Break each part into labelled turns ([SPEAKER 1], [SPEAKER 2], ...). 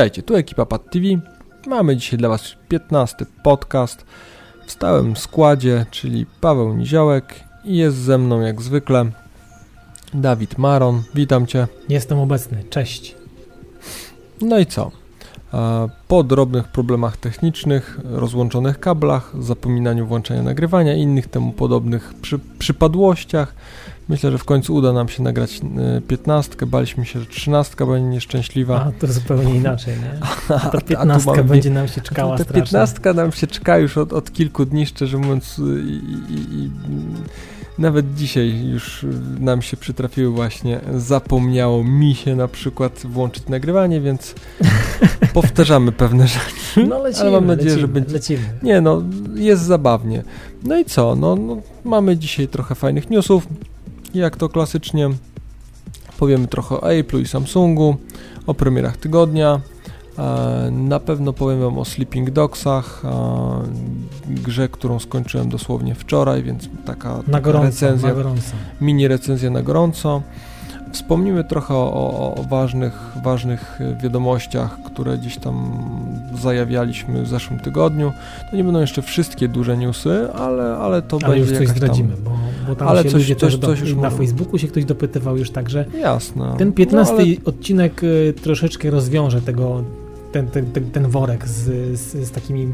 [SPEAKER 1] Witajcie, tu ekipa Pad TV. Mamy dzisiaj dla Was 15 podcast w stałym składzie, czyli Paweł Niziołek i jest ze mną jak zwykle Dawid Maron. Witam Cię.
[SPEAKER 2] Jestem obecny, cześć.
[SPEAKER 1] No i co? Po drobnych problemach technicznych, rozłączonych kablach, zapominaniu włączenia nagrywania i innych temu podobnych przy, przypadłościach, myślę, że w końcu uda nam się nagrać e, piętnastkę. Baliśmy się, że trzynastka będzie nieszczęśliwa.
[SPEAKER 2] A to zupełnie inaczej, nie? Ta piętnastka będzie nam się czekała
[SPEAKER 1] Ta piętnastka nam się czeka już od, od kilku dni, szczerze mówiąc, i, i, i nawet dzisiaj już nam się przytrafiły właśnie, zapomniało mi się na przykład włączyć nagrywanie, więc powtarzamy pewne rzeczy.
[SPEAKER 2] No lecimy,
[SPEAKER 1] ale mam nadzieję,
[SPEAKER 2] lecimy,
[SPEAKER 1] że będzie.
[SPEAKER 2] lecimy.
[SPEAKER 1] Nie no, jest zabawnie. No i co? No, no, mamy dzisiaj trochę fajnych newsów. Jak to klasycznie powiemy trochę o Apple'u i Samsungu, o premierach tygodnia. E, Na pewno powiem Wam o Sleeping Dogsach, e, grze, którą skończyłem dosłownie wczoraj, więc taka, taka
[SPEAKER 2] gorąco,
[SPEAKER 1] recenzja, mini recenzja na gorąco. Wspomnimy trochę o, o, ważnych, ważnych wiadomościach, które gdzieś tam zajawialiśmy w zeszłym tygodniu. To nie będą jeszcze wszystkie duże newsy, ale, ale to
[SPEAKER 2] Ale już
[SPEAKER 1] będzie
[SPEAKER 2] coś
[SPEAKER 1] jakaś
[SPEAKER 2] zdradzimy, bo, bo tam
[SPEAKER 1] Ale
[SPEAKER 2] się
[SPEAKER 1] coś-
[SPEAKER 2] ludzie
[SPEAKER 1] coś-
[SPEAKER 2] też do,
[SPEAKER 1] coś już
[SPEAKER 2] na Facebooku się ktoś dopytywał już także.
[SPEAKER 1] Tam, jasne.
[SPEAKER 2] Ten 15
[SPEAKER 1] No, ale
[SPEAKER 2] odcinek y, troszeczkę rozwiąże tego, ten, ten, ten, ten worek z, z, z takimi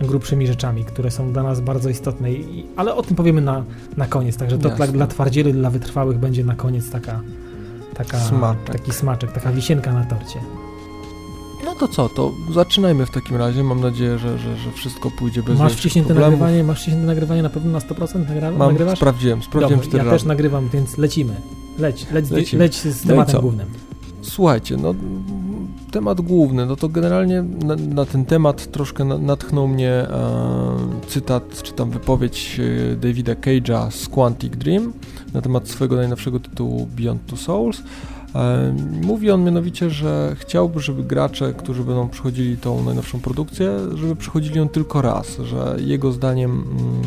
[SPEAKER 2] grubszymi rzeczami, które są dla nas bardzo istotne, i, ale o tym powiemy na, na koniec, także to dla, dla twardzieli, dla wytrwałych będzie na koniec taka, taka
[SPEAKER 1] Smaczek.
[SPEAKER 2] taki smaczek, taka wisienka na torcie.
[SPEAKER 1] No to co, to zaczynajmy w takim razie. Mam nadzieję, że, że, że wszystko pójdzie bez
[SPEAKER 2] Masz wciśnięte
[SPEAKER 1] problemów.
[SPEAKER 2] nagrywanie, masz wciśnięte nagrywanie na pewno na 100% nagra,
[SPEAKER 1] Mam,
[SPEAKER 2] nagrywasz?
[SPEAKER 1] sprawdziłem, sprawdziłem
[SPEAKER 2] Dobra,
[SPEAKER 1] cztery
[SPEAKER 2] ja
[SPEAKER 1] razy.
[SPEAKER 2] też nagrywam, więc lecimy. Leć, leć,
[SPEAKER 1] Lecimy.
[SPEAKER 2] leć z
[SPEAKER 1] No
[SPEAKER 2] tematem
[SPEAKER 1] co?
[SPEAKER 2] głównym.
[SPEAKER 1] Słuchajcie, no temat główny, no to generalnie na, na ten temat troszkę na, natchnął mnie e, cytat, czy tam wypowiedź e, Davida Cage'a z Quantic Dream na temat swojego najnowszego tytułu Beyond Two Souls. E, mówi on mianowicie, że chciałby, żeby gracze, którzy będą przychodzili tą najnowszą produkcję, żeby przychodzili ją tylko raz, że jego zdaniem mm,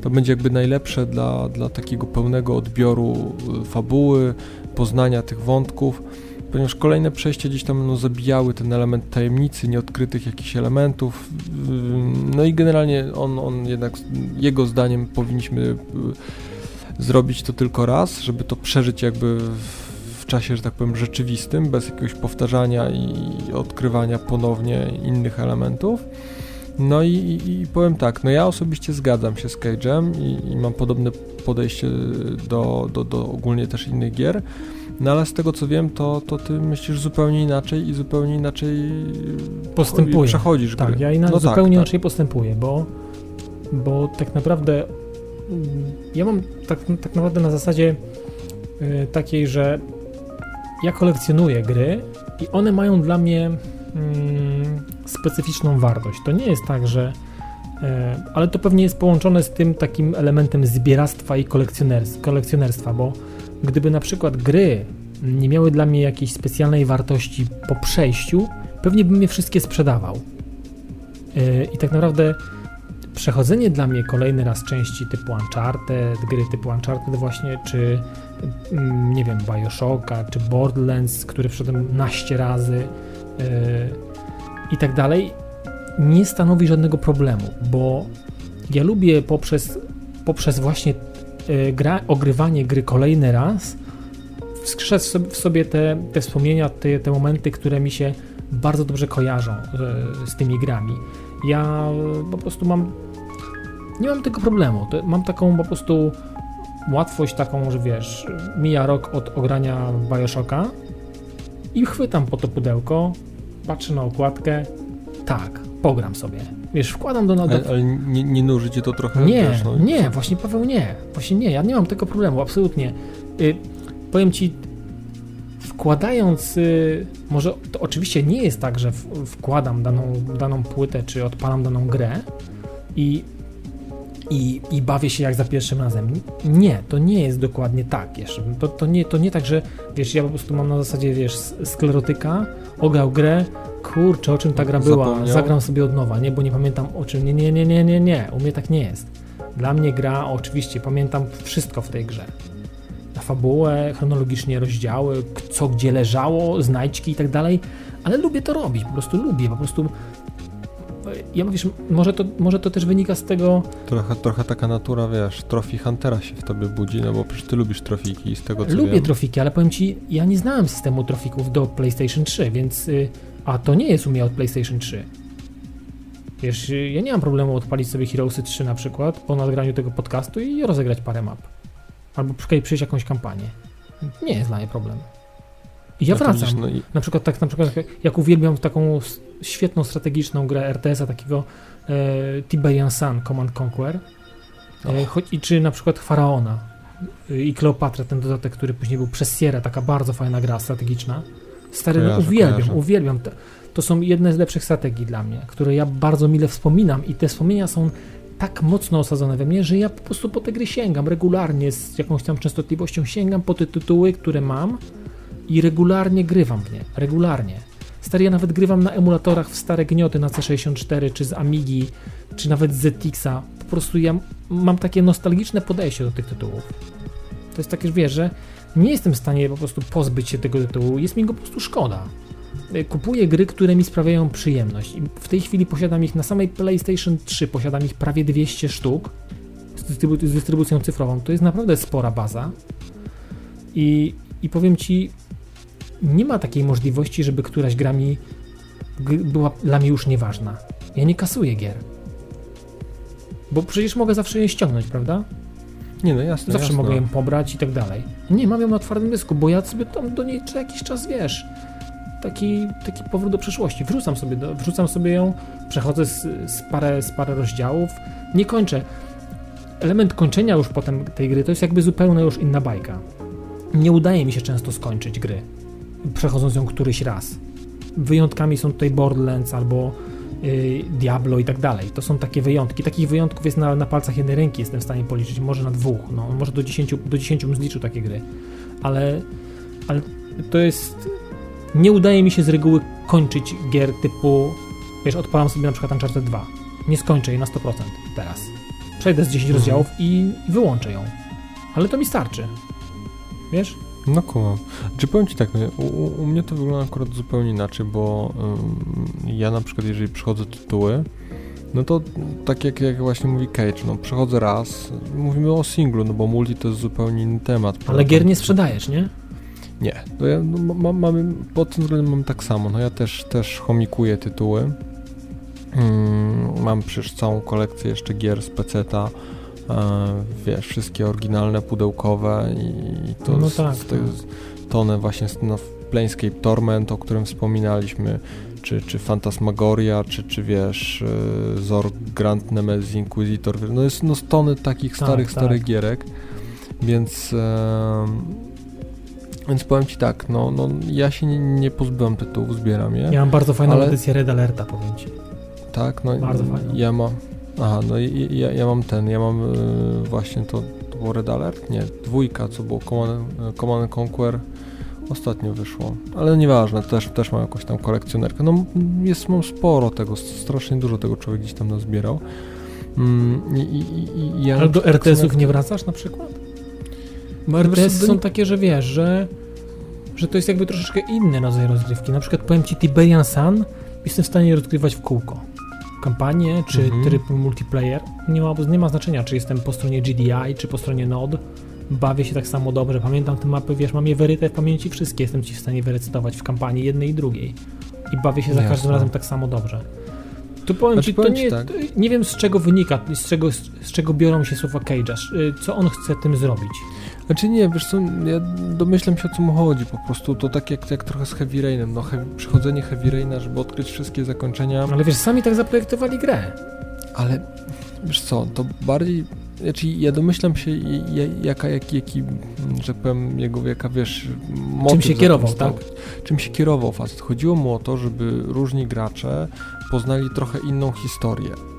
[SPEAKER 1] to będzie jakby najlepsze dla, dla takiego pełnego odbioru y, fabuły, poznania tych wątków, ponieważ kolejne przejścia gdzieś tam no, zabijały ten element tajemnicy, nieodkrytych jakichś elementów. Ym, No i generalnie on, on jednak, jego zdaniem powinniśmy y, zrobić to tylko raz, żeby to przeżyć jakby w, czasie, że tak powiem, rzeczywistym, bez jakiegoś powtarzania i odkrywania ponownie innych elementów. No i, i, i powiem tak, no ja osobiście zgadzam się z Cage'em i, i mam podobne podejście do, do, do ogólnie też innych gier, no ale z tego co wiem, to, to ty myślisz zupełnie inaczej i zupełnie inaczej
[SPEAKER 2] Postępuję.
[SPEAKER 1] przechodzisz
[SPEAKER 2] Tak,
[SPEAKER 1] gry.
[SPEAKER 2] ja ina-
[SPEAKER 1] no
[SPEAKER 2] zupełnie
[SPEAKER 1] tak, tak.
[SPEAKER 2] inaczej postępuję, bo, bo tak naprawdę mm, ja mam tak, tak naprawdę na zasadzie y, takiej, że ja kolekcjonuję gry i one mają dla mnie mm, specyficzną wartość. To nie jest tak, że e, ale to pewnie jest połączone z tym takim elementem zbieractwa i kolekcjoners- kolekcjonerstwa, bo gdyby na przykład gry nie miały dla mnie jakiejś specjalnej wartości po przejściu, pewnie bym je wszystkie sprzedawał. Yy, I tak naprawdę przechodzenie dla mnie kolejny raz części typu Uncharted, gry typu Uncharted właśnie, czy mm, nie wiem, Bioshocka, czy Borderlands, który przeszedłem naście razy yy, i tak dalej, nie stanowi żadnego problemu, bo ja lubię poprzez, poprzez właśnie gra, ogrywanie gry kolejny raz wskrzeszać w sobie- te, te wspomnienia, te, te momenty, które mi się bardzo dobrze kojarzą e, z tymi grami. Ja e, po prostu mam. Nie mam tego problemu. Mam taką po prostu łatwość, taką, że wiesz, mija rok od ogrania Bioshocka i chwytam po to pudełko, patrzę na okładkę. Tak, pogram sobie. Wiesz, wkładam do.
[SPEAKER 1] Ale, ale nie, nie nuży cię to trochę?
[SPEAKER 2] nie,
[SPEAKER 1] wiesz, no,
[SPEAKER 2] nie, właśnie Paweł nie. Właśnie nie, ja nie mam tego problemu, absolutnie. Y, powiem ci, wkładając, y, może to oczywiście nie jest tak, że w, wkładam daną, daną płytę, czy odpalam daną grę i, i, i bawię się jak za pierwszym razem. Nie, to nie jest dokładnie tak jeszcze. To, to, nie, to nie tak, że wiesz, ja po prostu mam na zasadzie, wiesz, sklerotyka, ograł grę, kurczę, o czym ta gra była,
[SPEAKER 1] Zapomniał.
[SPEAKER 2] zagram sobie od nowa, nie, bo nie pamiętam o czym, nie, nie, nie, nie, nie, nie, u mnie tak nie jest. Dla mnie gra, oczywiście, pamiętam wszystko w tej grze. fabułę, chronologicznie rozdziały, co gdzie leżało, znajdźki i tak dalej, ale lubię to robić, po prostu lubię, po prostu ja wiesz, może to, może to też wynika z tego...
[SPEAKER 1] Trochę, trochę taka natura, wiesz, Trophy Huntera się w tobie budzi, no bo przecież ty lubisz trofiki z tego co
[SPEAKER 2] Lubię
[SPEAKER 1] wiem.
[SPEAKER 2] trofiki, ale powiem ci, ja nie znałem systemu trofików do PlayStation 3, więc... Y, a to nie jest u mnie od PlayStation 3. Wiesz, ja nie mam problemu odpalić sobie Heroesy 3 na przykład po nagraniu tego podcastu i rozegrać parę map. Albo przejść jakąś kampanię. Nie jest dla mnie problem. I ja no wracam. No i... Na przykład tak, na przykład jak uwielbiam taką świetną strategiczną grę RTS-a takiego e, Tiberian Sun Command Conquer e, choć, i czy na przykład Faraona e, i Kleopatra, ten dodatek, który później był przez Sierra, taka bardzo fajna gra strategiczna. Stary, no, kojarzę, no, uwielbiam, kojarzę. uwielbiam. To, to są jedne z lepszych strategii dla mnie, które ja bardzo mile wspominam i te wspomnienia są tak mocno osadzone we mnie, że ja po prostu po te gry sięgam regularnie, z jakąś tam częstotliwością sięgam po te tytuły, które mam i regularnie grywam w nie, regularnie. Stary, ja nawet grywam na emulatorach w stare gnioty na C64, czy z Amigi, czy nawet z ZX-a. Po prostu ja mam takie nostalgiczne podejście do tych tytułów. To jest takie, że wiesz, że nie jestem w stanie po prostu pozbyć się tego tytułu, jest mi go po prostu szkoda. Kupuję gry, które mi sprawiają przyjemność. I w tej chwili posiadam ich na samej PlayStation 3, posiadam ich prawie 200 sztuk z, dystrybu z dystrybucją cyfrową. To jest naprawdę spora baza. I, I powiem ci, nie ma takiej możliwości, żeby któraś gra mi była dla mnie już nieważna. Ja nie kasuję gier. Bo przecież mogę zawsze je ściągnąć, prawda?
[SPEAKER 1] Nie, no jasne.
[SPEAKER 2] Zawsze
[SPEAKER 1] jasne.
[SPEAKER 2] mogę ją pobrać i tak dalej. Nie, mam ją na twardym dysku, bo ja sobie tam do niej co jakiś czas, wiesz, taki, taki powrót do przeszłości. Wrzucam sobie, do, wrzucam sobie ją, przechodzę z, z, parę, z parę rozdziałów, nie kończę. Element kończenia już potem tej gry to jest jakby zupełnie już inna bajka. Nie udaje mi się często skończyć gry przechodząc ją któryś raz. Wyjątkami są tutaj Borderlands albo Diablo i tak dalej. To są takie wyjątki. Takich wyjątków jest na, na palcach jednej ręki, jestem w stanie policzyć, może na dwóch, no, może do 10, do 10 bym zliczył takie gry. Ale, ale to jest... Nie udaje mi się z reguły kończyć gier typu... Wiesz, odpalam sobie na przykład Uncharted 2. Nie skończę jej na 100% teraz. Przejdę z 10 mhm. rozdziałów i, i wyłączę ją. Ale to mi starczy. Wiesz?
[SPEAKER 1] No kumam. Czy powiem Ci tak, u, u, mnie to wygląda akurat zupełnie inaczej, bo ja na przykład jeżeli przychodzę tytuły, no to tak jak, jak właśnie mówi Cage, no przechodzę raz, mówimy o singlu, no bo multi to jest zupełnie inny temat.
[SPEAKER 2] Ale gier nie sprzedajesz, nie?
[SPEAKER 1] Nie, to ja no, mam, mamy, pod tym względem mam tak samo, no ja też, też chomikuję tytuły, mam przecież całą kolekcję jeszcze gier z PC-ta, E, wiesz, wszystkie oryginalne, pudełkowe i to, no tak, to jest tonę właśnie no, Planescape Torment, o którym wspominaliśmy, czy, czy Phantasmagoria, czy, czy wiesz, e, Zor Grand Nemesis Inquisitor, no jest no tony takich tak, starych, tak. starych gierek, więc e, więc powiem Ci tak, no, no ja się nie, nie pozbyłem tytułów, zbieram je.
[SPEAKER 2] Ja mam bardzo fajną ale... edycję Red Alerta, powiem Ci.
[SPEAKER 1] Tak, no
[SPEAKER 2] bardzo fajną.
[SPEAKER 1] ja mam Aha, no i ja, ja mam ten, ja mam y, właśnie to, to było Red Alert? Nie, dwójka, co było Command, Command Conquer ostatnio wyszło, ale nieważne, też, też mam jakąś tam kolekcjonerkę. No jest, mam sporo tego, strasznie dużo tego człowiek gdzieś tam nazbierał. Mm, i, i, i ja
[SPEAKER 2] ale do RTS-ów nie wracasz na przykład? Bo RTS są takie, że wiesz, że, że to jest jakby troszeczkę inny rodzaj rozgrywki. Na przykład powiem Ci Tiberian Sun jestem w stanie rozgrywać w kółko kampanię, czy mhm. tryb multiplayer. Nie ma, nie ma znaczenia, czy jestem po stronie GDI, czy po stronie Node. Bawię się tak samo dobrze. Pamiętam te mapy, wiesz, mam je wyryte w pamięci wszystkie. Jestem ci w stanie wyrecytować w kampanii jednej i drugiej. I bawię się za każdym razem tak samo dobrze. Tu powiem znaczy, ci, to nie, tak. nie wiem z czego wynika, z czego, z czego biorą się słowa Cage'a. Y, co on chce tym zrobić?
[SPEAKER 1] Znaczy nie, wiesz co, ja domyślam się o co mu chodzi, po prostu to tak jak, jak trochę z Heavy Rainem, no heavy, przychodzenie Heavy Raina, żeby odkryć wszystkie zakończenia.
[SPEAKER 2] Ale wiesz, sami tak zaprojektowali grę.
[SPEAKER 1] Ale wiesz co, to bardziej, znaczy ja domyślam się jaka, jaki, jaki, że powiem, jego, jaka wiesz,
[SPEAKER 2] Czym się kierował, tak?
[SPEAKER 1] Czym się kierował facet. Chodziło mu o to, żeby różni gracze poznali trochę inną historię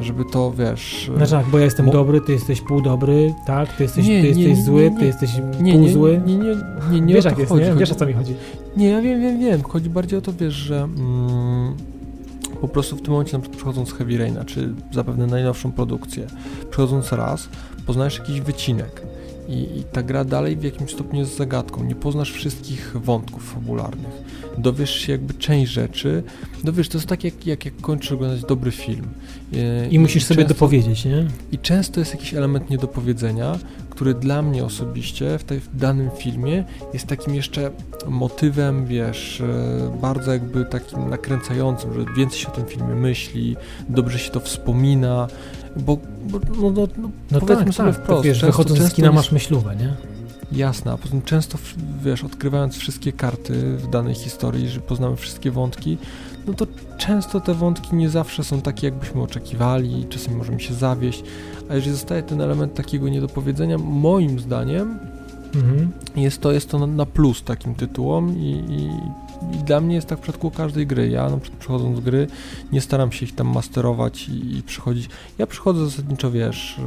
[SPEAKER 1] żeby to, wiesz...
[SPEAKER 2] Znaczy tak, bo ja jestem dobry, ty jesteś półdobry, tak? Ty jesteś, nie, ty jesteś nie, zły, ty jesteś półzły.
[SPEAKER 1] Nie, nie, nie, nie,
[SPEAKER 2] Wiesz jak jest, chodzi. nie? Wiesz o co mi chodzi.
[SPEAKER 1] Nie, ja wiem, wiem, wiem. Chodzi bardziej o to, wiesz, że mm, po prostu w tym momencie, na przykład przychodząc z Heavy Raina, czy zapewne najnowszą produkcję, przychodząc raz, poznajesz jakiś wycinek I, I, ta gra dalej w jakimś stopniu jest zagadką. Nie poznasz wszystkich wątków fabularnych. Dowiesz się jakby część rzeczy. Dowiesz, to jest tak jak, jak, jak kończysz oglądać dobry film.
[SPEAKER 2] I, I musisz sobie często, dopowiedzieć, nie?
[SPEAKER 1] I często jest jakiś element niedopowiedzenia, który dla mnie osobiście w, tej, w danym filmie jest takim jeszcze motywem, wiesz, e, bardzo jakby takim nakręcającym, że więcej się o tym filmie myśli, dobrze się to wspomina, bo, bo no, no, no,
[SPEAKER 2] no powiedzmy tak, sobie tak, wprost. Wiesz, wychodząc z kina masz myślówę, nie?
[SPEAKER 1] Jasne, a potem często, wiesz, odkrywając wszystkie karty w danej historii, że poznamy wszystkie wątki, no to często te wątki nie zawsze są takie, jakbyśmy oczekiwali, czasem możemy się zawieść, a jeżeli zostaje ten element takiego niedopowiedzenia, moim zdaniem mhm. jest, to, jest to na plus takim tytułom i, i i dla mnie jest tak w przypadku każdej gry. Ja na przykład przychodząc z gry nie staram się ich tam masterować i, i przychodzić. Ja przychodzę zasadniczo, wiesz, y,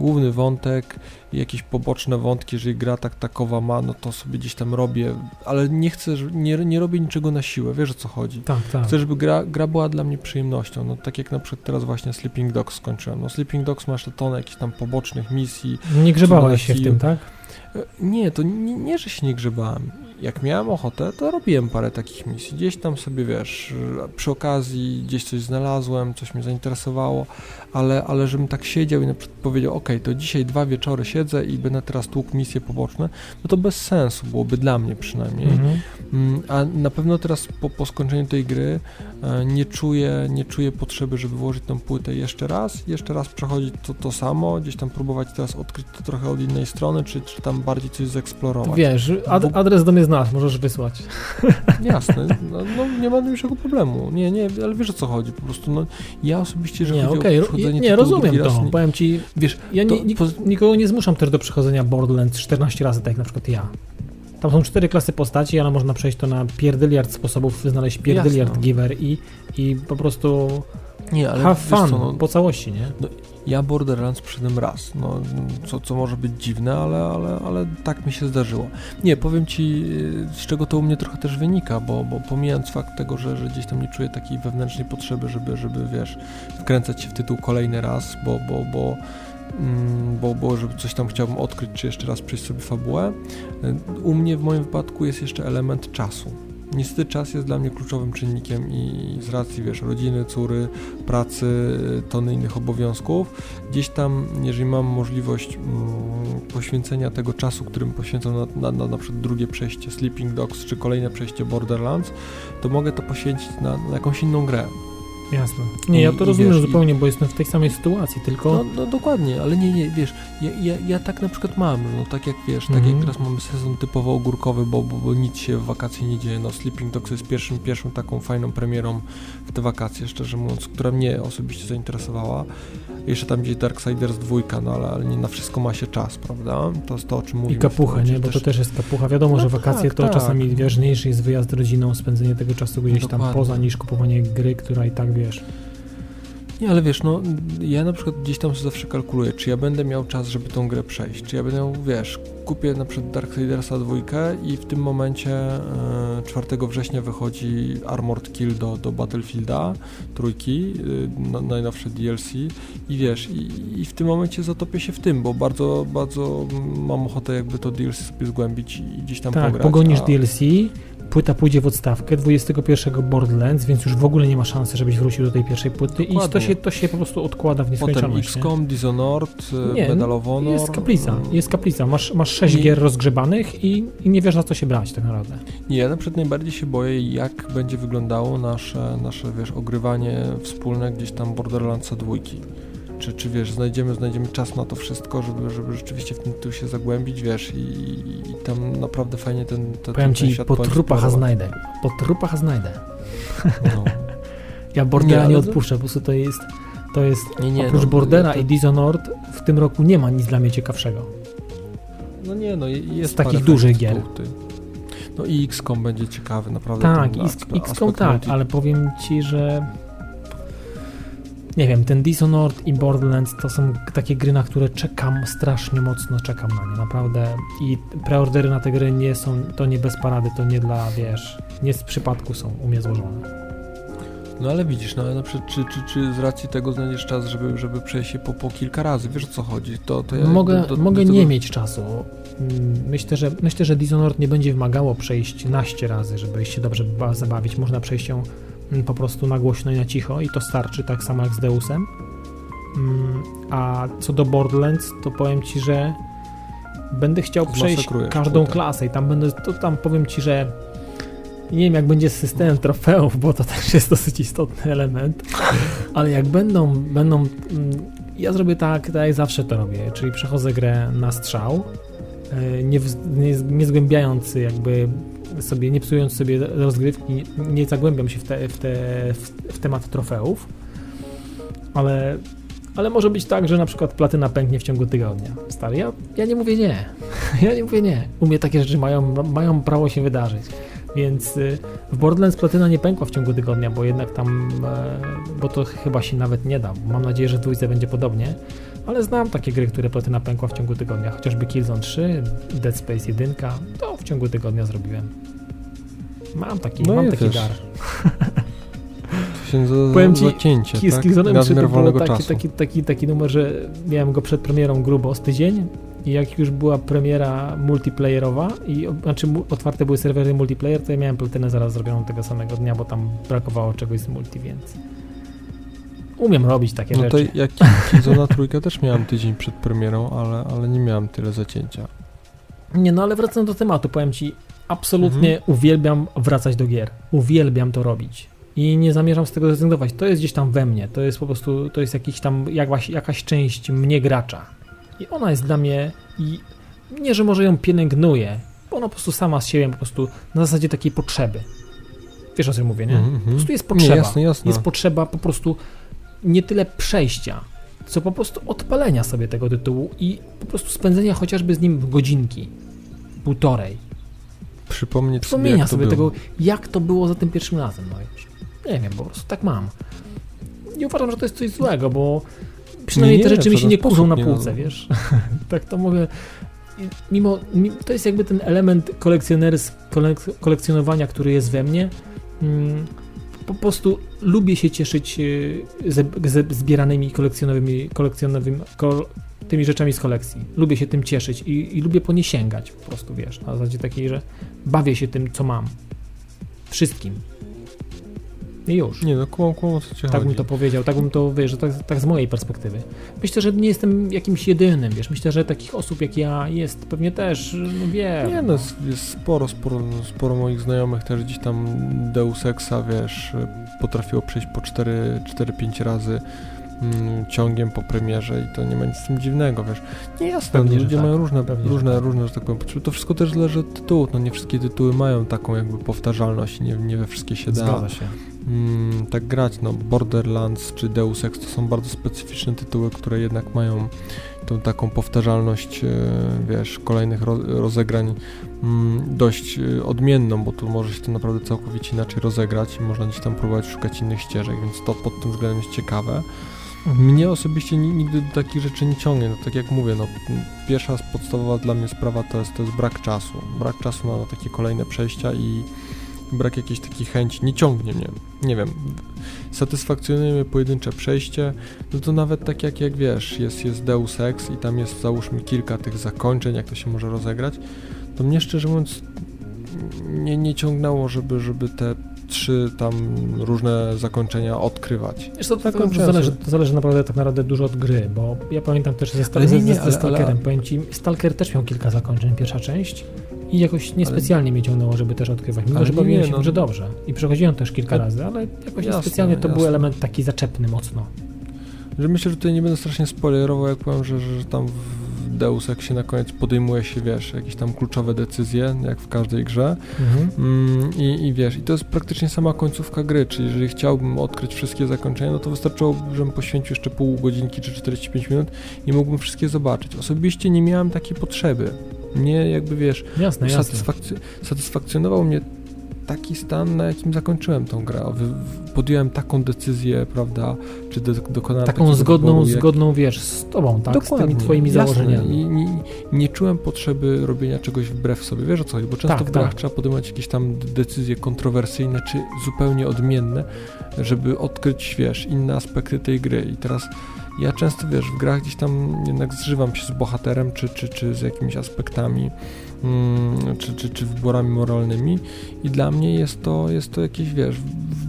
[SPEAKER 1] główny wątek, jakieś poboczne wątki, jeżeli gra tak takowa ma, no to sobie gdzieś tam robię, ale nie chcę, nie, nie robię niczego na siłę, wiesz o co chodzi.
[SPEAKER 2] Tak, tak.
[SPEAKER 1] Chcę, żeby gra, gra była dla mnie przyjemnością, no tak jak na przykład teraz właśnie Sleeping Dogs skończyłem. No Sleeping Dogs ma jeszcze tonę jakichś tam pobocznych misji.
[SPEAKER 2] Nie grzebałeś się w tym, tak?
[SPEAKER 1] Nie, to nie, nie, że się nie grzebałem jak miałem ochotę, to robiłem parę takich misji. Gdzieś tam sobie, wiesz, przy okazji gdzieś coś znalazłem, coś mnie zainteresowało, ale, ale żebym tak siedział i na przykład powiedział, ok, to dzisiaj dwa wieczory siedzę i będę teraz tłukł misje poboczne, no to bez sensu byłoby dla mnie przynajmniej. Mhm. Mm, a na pewno teraz po, po skończeniu tej gry nie czuję, nie czuję potrzeby, żeby włożyć tą płytę jeszcze raz, jeszcze raz przechodzić to, to samo, gdzieś tam próbować teraz odkryć to trochę od innej strony, czy, czy tam bardziej coś zeksplorować.
[SPEAKER 2] Wiesz, ad, adres do mnie znasz, możesz wysłać.
[SPEAKER 1] Jasne, no, no, nie ma najmniejszego problemu. Nie, nie, ale wiesz o co chodzi, po prostu no, ja osobiście, że
[SPEAKER 2] nie, okay. przechodzenie Nie, rozumiem to, nie... powiem ci, wiesz, ja to, nie, nikogo nie zmuszam też do przechodzenia Borderlands 14 razy, tak jak na przykład ja. Tam są cztery klasy postaci, ale można przejść to na pierdyliard sposobów, znaleźć pierdyliard giver i, i po prostu nie, ale have fun co, no, po całości, nie? No,
[SPEAKER 1] ja Borderlands przyszedłem raz, no, co, co może być dziwne, ale, ale, ale tak mi się zdarzyło. Nie, powiem Ci, z czego to u mnie trochę też wynika, bo, bo pomijając fakt tego, że, że gdzieś tam nie czuję takiej wewnętrznej potrzeby, żeby, żeby wiesz, wkręcać się w tytuł kolejny raz, bo, bo, bo bo, bo żeby coś tam chciałbym odkryć, czy jeszcze raz przejść sobie fabułę. U mnie w moim wypadku jest jeszcze element czasu niestety czas jest dla mnie kluczowym czynnikiem i z racji, wiesz, rodziny, córy, pracy, tony innych obowiązków, gdzieś tam, jeżeli mam możliwość mm, poświęcenia tego czasu, którym poświęcam na, na, na, na przykład drugie przejście Sleeping Dogs, czy kolejne przejście Borderlands, to mogę to poświęcić na, na jakąś inną grę.
[SPEAKER 2] Jasne. Nie, ja to rozumiem wiesz, zupełnie, bo jestem w tej samej sytuacji, tylko...
[SPEAKER 1] No, no dokładnie, ale nie, nie, wiesz, ja, ja, ja, tak na przykład mam, no tak jak wiesz, tak jak mhm. teraz mamy sezon typowo ogórkowy, bo, bo, bo, nic się w wakacje nie dzieje, no Sleeping Dogs jest pierwszym, pierwszą taką fajną premierą w te wakacje, szczerze mówiąc, która mnie osobiście zainteresowała. Jeszcze tam gdzieś Darksiders 2, no ale, ale nie na wszystko ma się czas, prawda? To jest to, o czym mówimy.
[SPEAKER 2] I kapucha, nie? Bo też... to też jest kapucha. Wiadomo, no że wakacje tak, to tak. czasami ważniejszy jest wyjazd rodziną, spędzenie tego czasu gdzieś Dokładnie. tam poza niż kupowanie gry, która i tak wiesz
[SPEAKER 1] nie, ale wiesz, no ja na przykład gdzieś tam zawsze kalkuluję, czy ja będę miał czas, żeby tą grę przejść, czy ja będę miał, wiesz, kupię na przykład Darksidersa 2 i w tym momencie e, 4 września wychodzi Armored Kill do, do Battlefielda trójki, e, najnowsze DLC i wiesz, i, i, w tym momencie zatopię się w tym, bo bardzo, bardzo mam ochotę jakby to DLC sobie zgłębić i gdzieś tam
[SPEAKER 2] tak,
[SPEAKER 1] pograć.
[SPEAKER 2] Tak, pogonisz a... DLC, płyta pójdzie w odstawkę 21 Borderlands, więc już w ogóle nie ma szansy, żebyś wrócił do tej pierwszej płyty Dokładnie. i to się, to się po prostu odkłada w nieskończoność.
[SPEAKER 1] Potem XCOM, Dishonored, e, nie, Medal of Honor.
[SPEAKER 2] Jest kaplica, mm. jest kaplica. Masz, masz 6 nie. gier rozgrzebanych i, i nie wiesz na co się brać tak naprawdę.
[SPEAKER 1] Nie, ja na przykład najbardziej się boję, jak będzie wyglądało nasze, nasze wiesz, ogrywanie wspólne gdzieś tam Borderlandsa dwójki czy, czy wiesz, znajdziemy, znajdziemy czas na to wszystko, żeby, żeby rzeczywiście w tym tytuł się zagłębić, wiesz, i, i tam naprawdę fajnie ten, ten
[SPEAKER 2] Powiem ten ci, po trupach znajdę, po trupach znajdę. No. ja Bordera nie, nie odpuszczę, po prostu to jest, to jest nie, nie, oprócz no, Bordera to... i Dishonored w tym roku nie ma nic dla mnie ciekawszego.
[SPEAKER 1] No nie, no jest
[SPEAKER 2] Z takich dużych gier.
[SPEAKER 1] No i XCOM będzie ciekawy, naprawdę.
[SPEAKER 2] Tak, XCOM tak, ale powiem ci, że nie wiem, ten Dishonored i Borderlands to są takie gry, na które czekam strasznie mocno, czekam na nie, naprawdę. I preordery na te gry nie są, to nie bez parady, to nie dla, wiesz, nie z przypadku są u mnie złożone.
[SPEAKER 1] No ale widzisz, no ale na przykład, czy, czy, czy z racji tego znajdziesz czas, żeby, żeby przejść się po, po kilka razy, wiesz o co chodzi, to, to ja
[SPEAKER 2] mogę
[SPEAKER 1] do, do,
[SPEAKER 2] mogę
[SPEAKER 1] do
[SPEAKER 2] nie
[SPEAKER 1] tego...
[SPEAKER 2] mieć czasu. Mm, Myślę, że myślę, że Dishonored nie będzie wymagało przejść naście razy, żeby się dobrze ba- zabawić. Można przejść ją po prostu na głośno i na cicho i to starczy, tak samo jak z Deusem. Mm, A co do Borderlands, to powiem ci, że będę chciał przejść każdą klasę i tam będę, to tam powiem ci, że nie wiem jak będzie z systemem trofeów, bo to też jest dosyć istotny element, ale jak będą, będą mm, ja zrobię tak, tak jak zawsze to robię, czyli przechodzę grę na strzał, e, nie, nie, nie zgłębiając jakby sobie, nie psując sobie rozgrywki, nie zagłębiam się w, te, w, te, w, temat trofeów, ale, ale może być tak, że na przykład platyna pęknie w ciągu tygodnia. Stary, ja, ja nie mówię nie. Ja nie mówię nie. U mnie takie rzeczy mają, mają prawo się wydarzyć. Więc y, w Borderlands platyna nie pękła w ciągu tygodnia, bo jednak tam, e, bo to chyba się nawet nie da. Mam nadzieję, że w dwójce będzie podobnie, ale znam takie gry, które platyna pękła w ciągu tygodnia, chociażby Killzone 3, Dead Space 1, to w ciągu tygodnia zrobiłem. Mam taki,
[SPEAKER 1] No
[SPEAKER 2] mam taki
[SPEAKER 1] też.
[SPEAKER 2] dar.
[SPEAKER 1] To się za,
[SPEAKER 2] Powiem ci,
[SPEAKER 1] zacięcie,
[SPEAKER 2] Z
[SPEAKER 1] tak?
[SPEAKER 2] Killzone'em 3 to był taki, taki, taki, taki numer, że miałem go przed premierą grubo z tydzień i jak już była premiera multiplayerowa i znaczy otwarte były serwery multiplayer, to ja miałem platynę zaraz zrobioną tego samego dnia, bo tam brakowało czegoś z multi, więc umiem robić takie
[SPEAKER 1] No to
[SPEAKER 2] rzeczy.
[SPEAKER 1] jak Killzona trójkę też miałem tydzień przed premierą, ale, ale nie miałem tyle zacięcia.
[SPEAKER 2] Nie, no ale wracając do tematu, powiem ci, absolutnie
[SPEAKER 1] Mhm.
[SPEAKER 2] uwielbiam wracać do gier. Uwielbiam to robić. I nie zamierzam z tego zrezygnować. To jest gdzieś tam we mnie. To jest po prostu, to jest jakiś tam, jakaś, jakaś część mnie gracza. I ona jest dla mnie, i nie, że może ją pielęgnuję, bo ona po prostu sama z siebie, po prostu na zasadzie takiej potrzeby. Wiesz o czym mówię, nie?
[SPEAKER 1] Mhm,
[SPEAKER 2] Po
[SPEAKER 1] mhm.
[SPEAKER 2] prostu jest
[SPEAKER 1] Nie,
[SPEAKER 2] potrzeba.
[SPEAKER 1] jasne, jasne.
[SPEAKER 2] Jest potrzeba po prostu nie tyle przejścia, co po prostu odpalenia sobie tego tytułu i po prostu spędzenia chociażby z nim godzinki, półtorej.
[SPEAKER 1] Przypomnieć sobie, jak
[SPEAKER 2] sobie
[SPEAKER 1] było.
[SPEAKER 2] tego, jak to było za tym pierwszym razem. No już. Nie wiem, po prostu tak mam. Nie uważam, że to jest coś złego, bo przynajmniej
[SPEAKER 1] Nie,
[SPEAKER 2] te rzeczy
[SPEAKER 1] w
[SPEAKER 2] mi się nie kurzą na półce,
[SPEAKER 1] no.
[SPEAKER 2] wiesz. tak to mówię. I Mimo, mi- to jest jakby ten element kolekcjoners, kolek, kolekcjonowania, który jest we mnie. Mm, po prostu lubię się cieszyć ze zbieranymi kolekcjonowymi, kolekcjonowymi kol, tymi rzeczami z kolekcji. Lubię się tym cieszyć i, i lubię po nie sięgać po prostu, wiesz, na zasadzie takiej, że bawię się tym, co mam. Wszystkim. I już.
[SPEAKER 1] Nie no, kłam, kłam, o co ci
[SPEAKER 2] Tak
[SPEAKER 1] chodzi.
[SPEAKER 2] bym to powiedział, tak bym to, wiesz, tak, tak z mojej perspektywy. Myślę, że nie jestem jakimś jedynym, wiesz, myślę, że takich osób jak ja jest pewnie też, no wiem.
[SPEAKER 1] Nie no, jest, sporo, sporo, sporo moich znajomych też gdzieś tam Deus Exa, wiesz, potrafiło przejść po 4-5 razy mm, ciągiem po premierze i to nie ma nic z tym dziwnego, wiesz. Nie jasne,
[SPEAKER 2] Pewnie,
[SPEAKER 1] ludzie
[SPEAKER 2] tak.
[SPEAKER 1] mają różne,
[SPEAKER 2] Pewnie,
[SPEAKER 1] różne,
[SPEAKER 2] tak.
[SPEAKER 1] różne, że tak powiem, potrzeby. To wszystko też zależy od tytułów, no nie wszystkie tytuły mają taką jakby powtarzalność, nie, nie we wszystkie się da
[SPEAKER 2] Zgadza się.
[SPEAKER 1] Mm, tak grać. No, Borderlands czy Deus Ex to są bardzo specyficzne tytuły, które jednak mają tą taką powtarzalność, e, wiesz, kolejnych ro rozegrań mm, dość e, odmienną, bo tu może się to naprawdę całkowicie inaczej rozegrać i można gdzieś tam próbować szukać innych ścieżek, więc to pod tym względem jest ciekawe. Mnie osobiście ni- nigdy do takich rzeczy nie ciągnie, no tak jak mówię, no pierwsza podstawowa dla mnie sprawa to jest, to jest brak czasu. Brak czasu na takie kolejne przejścia i brak jakiejś takiej chęci, nie ciągnie mnie, nie wiem, satysfakcjonuje mnie pojedyncze przejście, no to nawet tak jak, jak wiesz, jest, jest Deus Ex i tam jest załóżmy kilka tych zakończeń, jak to się może rozegrać, to mnie szczerze mówiąc nie, nie ciągnęło, żeby, żeby te trzy tam różne zakończenia odkrywać.
[SPEAKER 2] Wiesz to, to,
[SPEAKER 1] Zakończyłem
[SPEAKER 2] zależy, to zależy naprawdę tak naprawdę dużo od gry, bo ja pamiętam też ze, Stal-
[SPEAKER 1] Ale nie,
[SPEAKER 2] ze,
[SPEAKER 1] nie,
[SPEAKER 2] ze,
[SPEAKER 1] ale-
[SPEAKER 2] ze Stalkerem,
[SPEAKER 1] ale-
[SPEAKER 2] powiem ci, Stalker też miał kilka zakończeń, pierwsza część i jakoś niespecjalnie mnie ciągnęło, żeby też odkrywać, mimo
[SPEAKER 1] Ale
[SPEAKER 2] że bawiłem się
[SPEAKER 1] no.
[SPEAKER 2] że dobrze i przechodziłem też kilka
[SPEAKER 1] Tak.
[SPEAKER 2] razy, ale jakoś
[SPEAKER 1] Jasne,
[SPEAKER 2] niespecjalnie to był
[SPEAKER 1] jasne.
[SPEAKER 2] element taki zaczepny mocno.
[SPEAKER 1] Że myślę, że tutaj nie będę strasznie spoilerował, jak powiem, że, że tam w Deus Exie na koniec podejmuje się, wiesz, jakieś tam kluczowe decyzje, jak w każdej grze.
[SPEAKER 2] Mhm.
[SPEAKER 1] Mm, i, I wiesz, i to jest praktycznie sama końcówka gry, czyli jeżeli chciałbym odkryć wszystkie zakończenia, no to wystarczyłoby, żebym poświęcił jeszcze pół godzinki czy 45 minut i mógłbym wszystkie zobaczyć. Osobiście nie miałem takiej potrzeby. Mnie jakby, wiesz,
[SPEAKER 2] Jasne, jasne.
[SPEAKER 1] satysfakc- satysfakcjonował mnie taki stan, na jakim zakończyłem tą grę. Podjąłem taką decyzję, prawda, czy do, dokonałem
[SPEAKER 2] Taką zgodną, wyboru, jak... zgodną, wiesz, z tobą, tak? Dokładnie, z tymi twoimi jasne. założeniami.
[SPEAKER 1] I, nie, nie czułem potrzeby robienia czegoś wbrew sobie, wiesz o co bo często tak, w grach tak. trzeba podejmować jakieś tam decyzje kontrowersyjne, czy zupełnie odmienne, żeby odkryć, wiesz, inne aspekty tej gry i teraz ja często, wiesz, w grach gdzieś tam jednak zżywam się z bohaterem, czy, czy, czy z jakimiś aspektami, mm, czy, czy, czy wyborami moralnymi i dla mnie jest to, jest to jakieś, wiesz,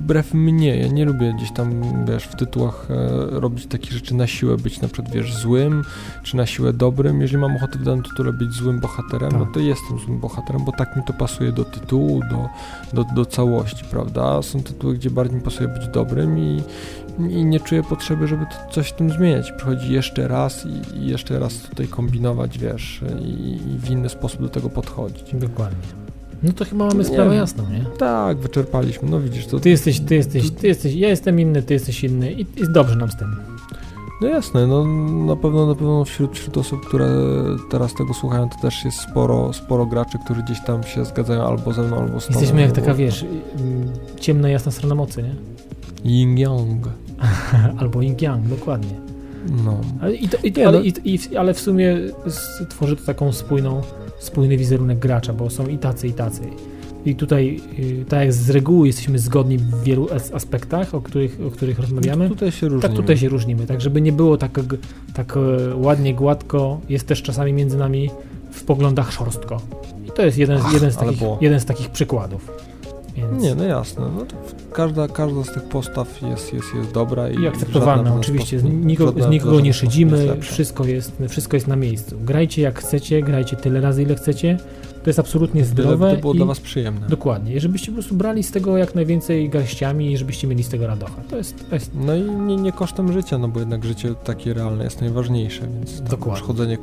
[SPEAKER 1] wbrew mnie, ja nie lubię gdzieś tam, wiesz, w tytułach e, robić takich rzeczy na siłę, być na przykład, wiesz, złym, czy na siłę dobrym. Jeżeli mam ochotę w danym tytule być złym bohaterem, no tak. no to jestem złym bohaterem, bo tak mi to pasuje do tytułu, do, do, do całości, prawda? Są tytuły, gdzie bardziej mi pasuje być dobrym i, i nie czuję potrzeby, żeby coś w tym zmieniać. Przychodzi jeszcze raz i, i jeszcze raz tutaj kombinować, wiesz, i, i, w inny sposób do tego podchodzić.
[SPEAKER 2] Dokładnie. No to chyba mamy sprawę jasną, nie?
[SPEAKER 1] Tak, wyczerpaliśmy. No widzisz, to...
[SPEAKER 2] Ty jesteś, ty jesteś, ty jesteś, ja jestem inny, ty jesteś inny i jest dobrze nam z tym.
[SPEAKER 1] No jasne, no na pewno, na pewno wśród, wśród osób, które teraz tego słuchają, to też jest sporo, sporo graczy, którzy gdzieś tam się zgadzają albo ze mną, albo z tobą.
[SPEAKER 2] Jesteśmy jak taka, wiesz, ciemna, jasna strona mocy, nie?
[SPEAKER 1] Yin-yang.
[SPEAKER 2] Albo yin yang, dokładnie.
[SPEAKER 1] No.
[SPEAKER 2] Ale, i to, i, Nie, ale, no. i, i, ale w sumie tworzy to taką spójną, spójny wizerunek gracza, bo są i tacy, i tacy. I tutaj, y, tak jak z reguły jesteśmy zgodni w wielu aspektach, o których, o których rozmawiamy.
[SPEAKER 1] No tutaj się różnimy.
[SPEAKER 2] Tak, tutaj się różnimy. Tak, żeby nie było tak, tak e, ładnie, gładko, jest też czasami między nami w poglądach szorstko. I to jest jeden, Ach, jeden, z, takich, jeden z takich przykładów.
[SPEAKER 1] Więc... Nie, no jasne. No każda, każda z tych postaw jest, jest, jest dobra i,
[SPEAKER 2] i akceptowalna. Oczywiście, z nikogo, z nikogo nie szydzimy, jest wszystko, jest, wszystko jest na miejscu. Grajcie jak chcecie, grajcie tyle razy, ile chcecie. To jest absolutnie zdrowe.
[SPEAKER 1] To było i... dla Was przyjemne.
[SPEAKER 2] Dokładnie. I żebyście po prostu brali z tego jak najwięcej garściami i żebyście mieli z tego radocha. To jest, to jest...
[SPEAKER 1] No i nie, nie kosztem życia, no bo jednak życie takie realne jest najważniejsze, więc Dokładnie. chodzenie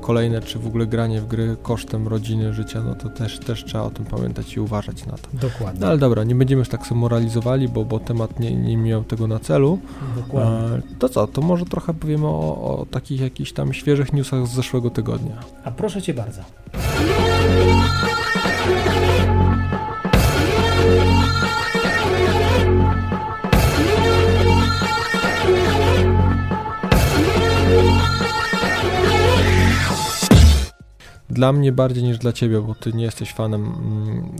[SPEAKER 1] kolejne, czy w ogóle granie w gry kosztem rodziny, życia, no to też, też trzeba o tym pamiętać i uważać na to.
[SPEAKER 2] Dokładnie.
[SPEAKER 1] No ale dobra, nie będziemy już tak sobie moralizowali, bo, bo temat nie, nie miał tego na celu.
[SPEAKER 2] Dokładnie. E,
[SPEAKER 1] to co, to może trochę powiemy o, o takich jakichś tam świeżych newsach z zeszłego tygodnia.
[SPEAKER 2] A proszę Cię bardzo.
[SPEAKER 1] Dla mnie bardziej niż dla ciebie, bo ty nie jesteś fanem mm,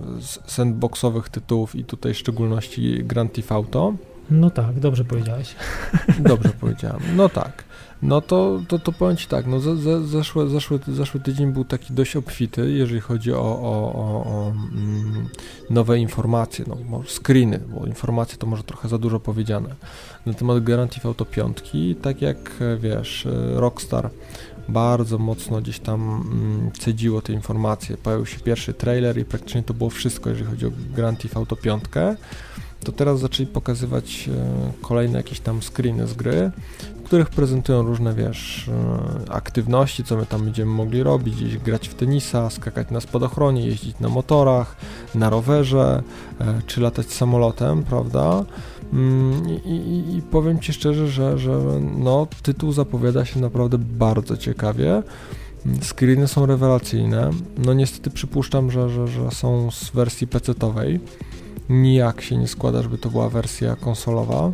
[SPEAKER 1] sandboxowych tytułów i tutaj w szczególności Grand Theft Auto.
[SPEAKER 2] No tak, dobrze powiedziałeś.
[SPEAKER 1] Dobrze powiedziałem. No tak. No to, to, to powiem Ci tak, no ze, ze, zeszły, zeszły, zeszły tydzień był taki dość obfity, jeżeli chodzi o, o, o, o mm, nowe informacje, no może screeny, bo informacje to może trochę za dużo powiedziane. Na temat Grand Theft Auto 5, tak jak wiesz, Rockstar bardzo mocno gdzieś tam mm, cedziło te informacje. Pojawił się pierwszy trailer i praktycznie to było wszystko, jeżeli chodzi o Grand Theft Auto 5 to teraz zaczęli pokazywać e, kolejne jakieś tam screeny z gry, w których prezentują różne, wiesz, e, aktywności, co my tam będziemy mogli robić, gdzieś grać w tenisa, skakać na spadochronie, jeździć na motorach, na rowerze, e, czy latać samolotem, prawda? Mm, I, i, I, powiem Ci szczerze, że, że no, tytuł zapowiada się naprawdę bardzo ciekawie. Screeny są rewelacyjne. No niestety przypuszczam, że, że, że są z wersji PC-owej nijak się nie składa, żeby to była wersja konsolowa,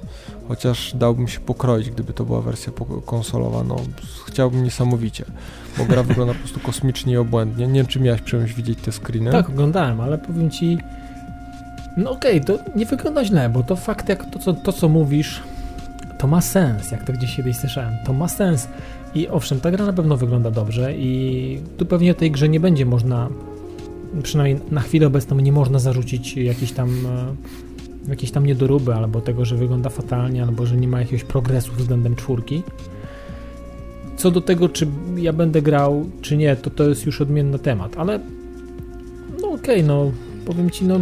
[SPEAKER 1] chociaż dałbym się pokroić, gdyby to była wersja konsolowa, no chciałbym niesamowicie, bo gra wygląda po prostu kosmicznie i obłędnie. Nie wiem, czy miałeś przyjemność widzieć te screeny?
[SPEAKER 2] Tak, oglądałem, ale powiem Ci, no okej, okay, to nie wygląda źle, bo to fakt, jak to co, to, co mówisz, to ma sens, jak to gdzieś kiedyś słyszałem, to ma sens. I owszem, ta gra na pewno wygląda dobrze i tu pewnie tej grze nie będzie można przynajmniej na chwilę obecną nie można zarzucić jakiejś tam e, jakieś tam niedoróby, albo tego, że wygląda fatalnie, albo że nie ma jakiegoś progresu względem czwórki. Co do tego, czy ja będę grał, czy nie, to to jest już odmienny temat, ale no okej, okay, no powiem ci, no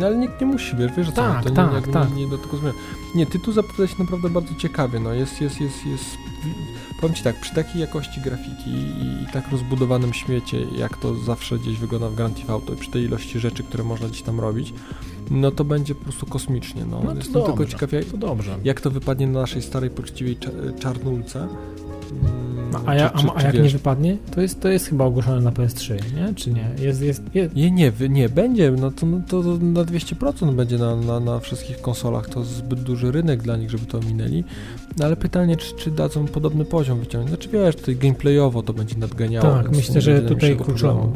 [SPEAKER 1] no ale nikt nie musi, wiesz, wiesz
[SPEAKER 2] tak,
[SPEAKER 1] co, to
[SPEAKER 2] tak, nie, tak.
[SPEAKER 1] Nie, nie, do tego zmian. Nie, tytuł zapowiada się naprawdę bardzo ciekawie, no jest, jest, jest, jest powiem Ci tak, przy takiej jakości grafiki i, i, tak rozbudowanym śmiecie, jak to zawsze gdzieś wygląda w Grand Theft Auto i przy tej ilości rzeczy, które można gdzieś tam robić, no to będzie po prostu kosmicznie, no.
[SPEAKER 2] no
[SPEAKER 1] Jestem
[SPEAKER 2] dobrze,
[SPEAKER 1] tylko ciekaw, jak
[SPEAKER 2] to dobrze.
[SPEAKER 1] jak to wypadnie na naszej starej, poczciwej czarnulce. Mm,
[SPEAKER 2] A, ja, czy, czy, a, jak wiesz, nie wypadnie? To jest, to jest chyba ogłoszone na PS3, nie? Czy nie? Jest, jest, jest.
[SPEAKER 1] Nie, nie, nie, będzie. No to, no to, na 200% będzie na, na, na wszystkich konsolach. To zbyt duży rynek dla nich, żeby to minęli. No ale pytanie, czy, czy dadzą podobny poziom wyciągnąć. Znaczy wiesz, tutaj gameplayowo to będzie nadganiało.
[SPEAKER 2] Tak, myślę, że tutaj kluczowo.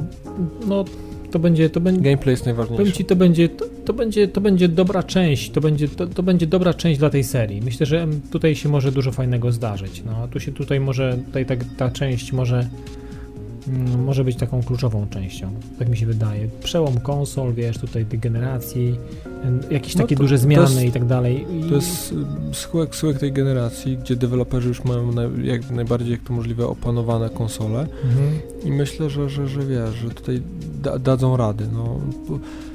[SPEAKER 2] No to będzie, to będzie...
[SPEAKER 1] Gameplay jest najważniejszy.
[SPEAKER 2] Powiem ci, to będzie, to, to, będzie, to będzie dobra część, to będzie, to, to będzie dobra część dla tej serii. Myślę, że tutaj się może dużo fajnego zdarzyć. No, tu się tutaj może, tutaj ta, ta część może może być taką kluczową częścią, tak mi się wydaje. Przełom konsol, wiesz, tutaj tej generacji, jakieś no takie duże zmiany jest, i tak dalej. I...
[SPEAKER 1] To jest schyłek, schyłek tej generacji, gdzie deweloperzy już mają na, jak najbardziej jak to możliwe opanowane konsole mhm. i myślę, że, że, że wiesz, że tutaj da, dadzą rady. No.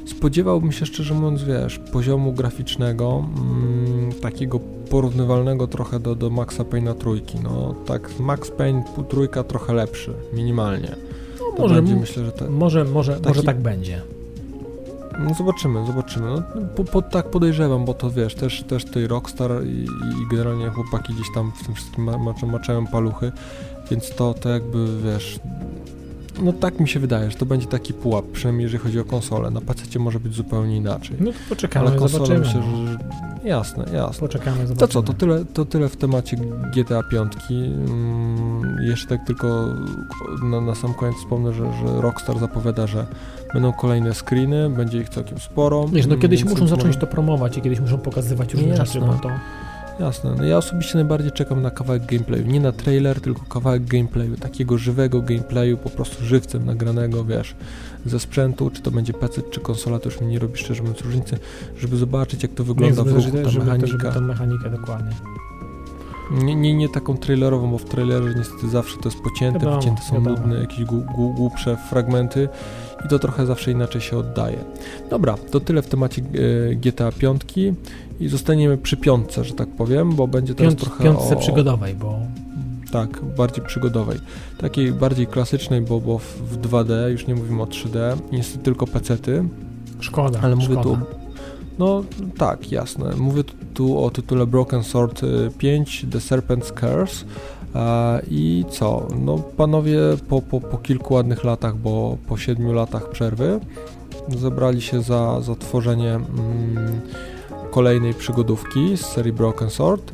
[SPEAKER 1] Spodziewałbym się szczerze mówiąc, wiesz, poziomu graficznego mm, takiego porównywalnego trochę do, do Maxa Payne'a trójki. No tak, Max Payne trójka trochę lepszy, minimalnie.
[SPEAKER 2] No, może, będzie, myślę, że te, może, może, taki, może tak będzie.
[SPEAKER 1] No zobaczymy, zobaczymy. No, po, po, tak podejrzewam, bo to wiesz, też, też tej Rockstar i, i generalnie chłopaki gdzieś tam w tym wszystkim ma, maczają paluchy, więc to, to jakby wiesz, no tak mi się wydaje, że to będzie taki pułap, przynajmniej jeżeli chodzi o konsolę. Na PC może być zupełnie inaczej.
[SPEAKER 2] No to poczekamy, Ale zobaczymy. myślę, że,
[SPEAKER 1] jasne, jasne.
[SPEAKER 2] Poczekamy, zobaczymy.
[SPEAKER 1] To co, to tyle, to tyle w temacie GTA 5. Hmm, jeszcze tak tylko na, na sam koniec wspomnę, że, że Rockstar zapowiada, że będą kolejne screeny, będzie ich całkiem sporo.
[SPEAKER 2] Wiesz, no kiedyś muszą zacząć to promować i kiedyś muszą pokazywać różne rzeczy, bo to...
[SPEAKER 1] Jasne, no ja osobiście najbardziej czekam na kawałek gameplayu, nie na trailer, tylko kawałek gameplayu, takiego żywego gameplayu, po prostu żywcem nagranego, wiesz, ze sprzętu, czy to będzie PC, czy konsola, to już mi nie robi szczerze mówiąc różnicy, żeby zobaczyć jak to wygląda w ruchu,
[SPEAKER 2] ta żeby, mechanika. Żeby tą mechanikę dokładnie.
[SPEAKER 1] Nie, nie, nie taką trailerową, bo w trailerze niestety zawsze to jest pocięte, wiadomo, wycięte są wiadomo. nudne, jakieś głupsze fragmenty i to trochę zawsze inaczej się oddaje. Dobra, to tyle w temacie e, GTA 5 i zostaniemy przy piątce, że tak powiem, bo będzie teraz Piąt, trochę
[SPEAKER 2] piątce o... przygodowej, bo...
[SPEAKER 1] Tak, bardziej przygodowej. Takiej bardziej klasycznej, bo, bo w 2D, już nie mówimy o 3D, niestety tylko pecety.
[SPEAKER 2] Szkoda, ale mówię szkoda. tu
[SPEAKER 1] no tak, jasne. Mówię tu o tytule Broken Sword 5 y, The Serpent's Curse. I co? No panowie po, po, po kilku ładnych latach, bo po siedmiu latach przerwy zebrali się za, za tworzenie mm, kolejnej przygodówki z serii Broken Sword.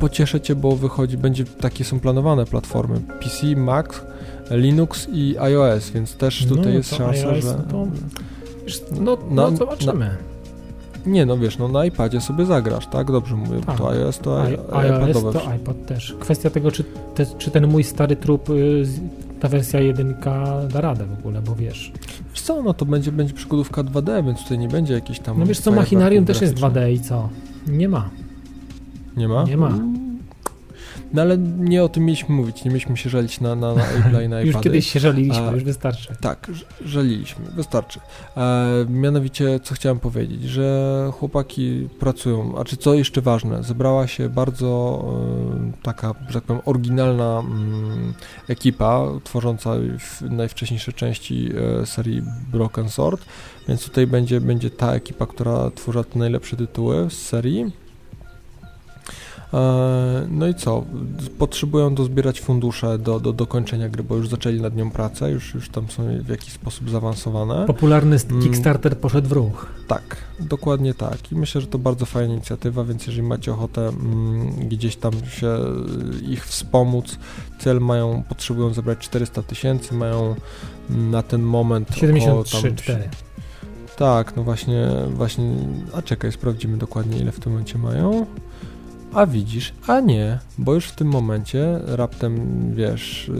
[SPEAKER 1] Pocieszę Cię, bo wychodzi, będzie, takie są planowane platformy PC, Mac, Linux i iOS, więc też tutaj no, jest szansa, iOS, że... To
[SPEAKER 2] no, no, no zobaczymy. Na,
[SPEAKER 1] nie, no wiesz, no na iPadzie sobie zagrasz, tak? Dobrze mówię, tak. to iOS to I,
[SPEAKER 2] iOS to iPad też. Kwestia tego, czy, te, czy ten mój stary trup, y, ta wersja 1 da radę w ogóle, bo wiesz.
[SPEAKER 1] Wiesz co, no to będzie, będzie przygodówka 2D, więc tutaj nie będzie jakiś tam...
[SPEAKER 2] No wiesz co, Machinarium też jest 2D i co? Nie ma.
[SPEAKER 1] Nie ma?
[SPEAKER 2] Nie ma.
[SPEAKER 1] No ale nie o tym mieliśmy mówić, nie mieliśmy się żalić na, na, na Apple'a i na
[SPEAKER 2] Już kiedyś się żaliliśmy, już wystarczy.
[SPEAKER 1] Tak, żaliliśmy, wystarczy. E, mianowicie, co chciałem powiedzieć, że chłopaki pracują, a czy co jeszcze ważne, zebrała się bardzo e, taka, że tak powiem, oryginalna mm, ekipa, tworząca najwcześniejsze części e, serii Broken Sword, więc tutaj będzie, będzie ta ekipa, która tworzy te najlepsze tytuły z serii no i co? Potrzebują dozbierać fundusze do, do dokończenia gry, bo już zaczęli nad nią pracę, już, już tam są w jakiś sposób zaawansowane.
[SPEAKER 2] Popularny mm. Kickstarter poszedł w ruch.
[SPEAKER 1] Tak, dokładnie tak. I myślę, że to bardzo fajna inicjatywa, więc jeżeli macie ochotę mm, gdzieś tam się ich wspomóc, cel mają, potrzebują zebrać 400 tysięcy, mają na ten moment
[SPEAKER 2] 73, 4.
[SPEAKER 1] Tak, no właśnie, właśnie, a czekaj, sprawdzimy dokładnie ile w tym momencie mają. A widzisz, a nie, bo już w tym momencie raptem, wiesz,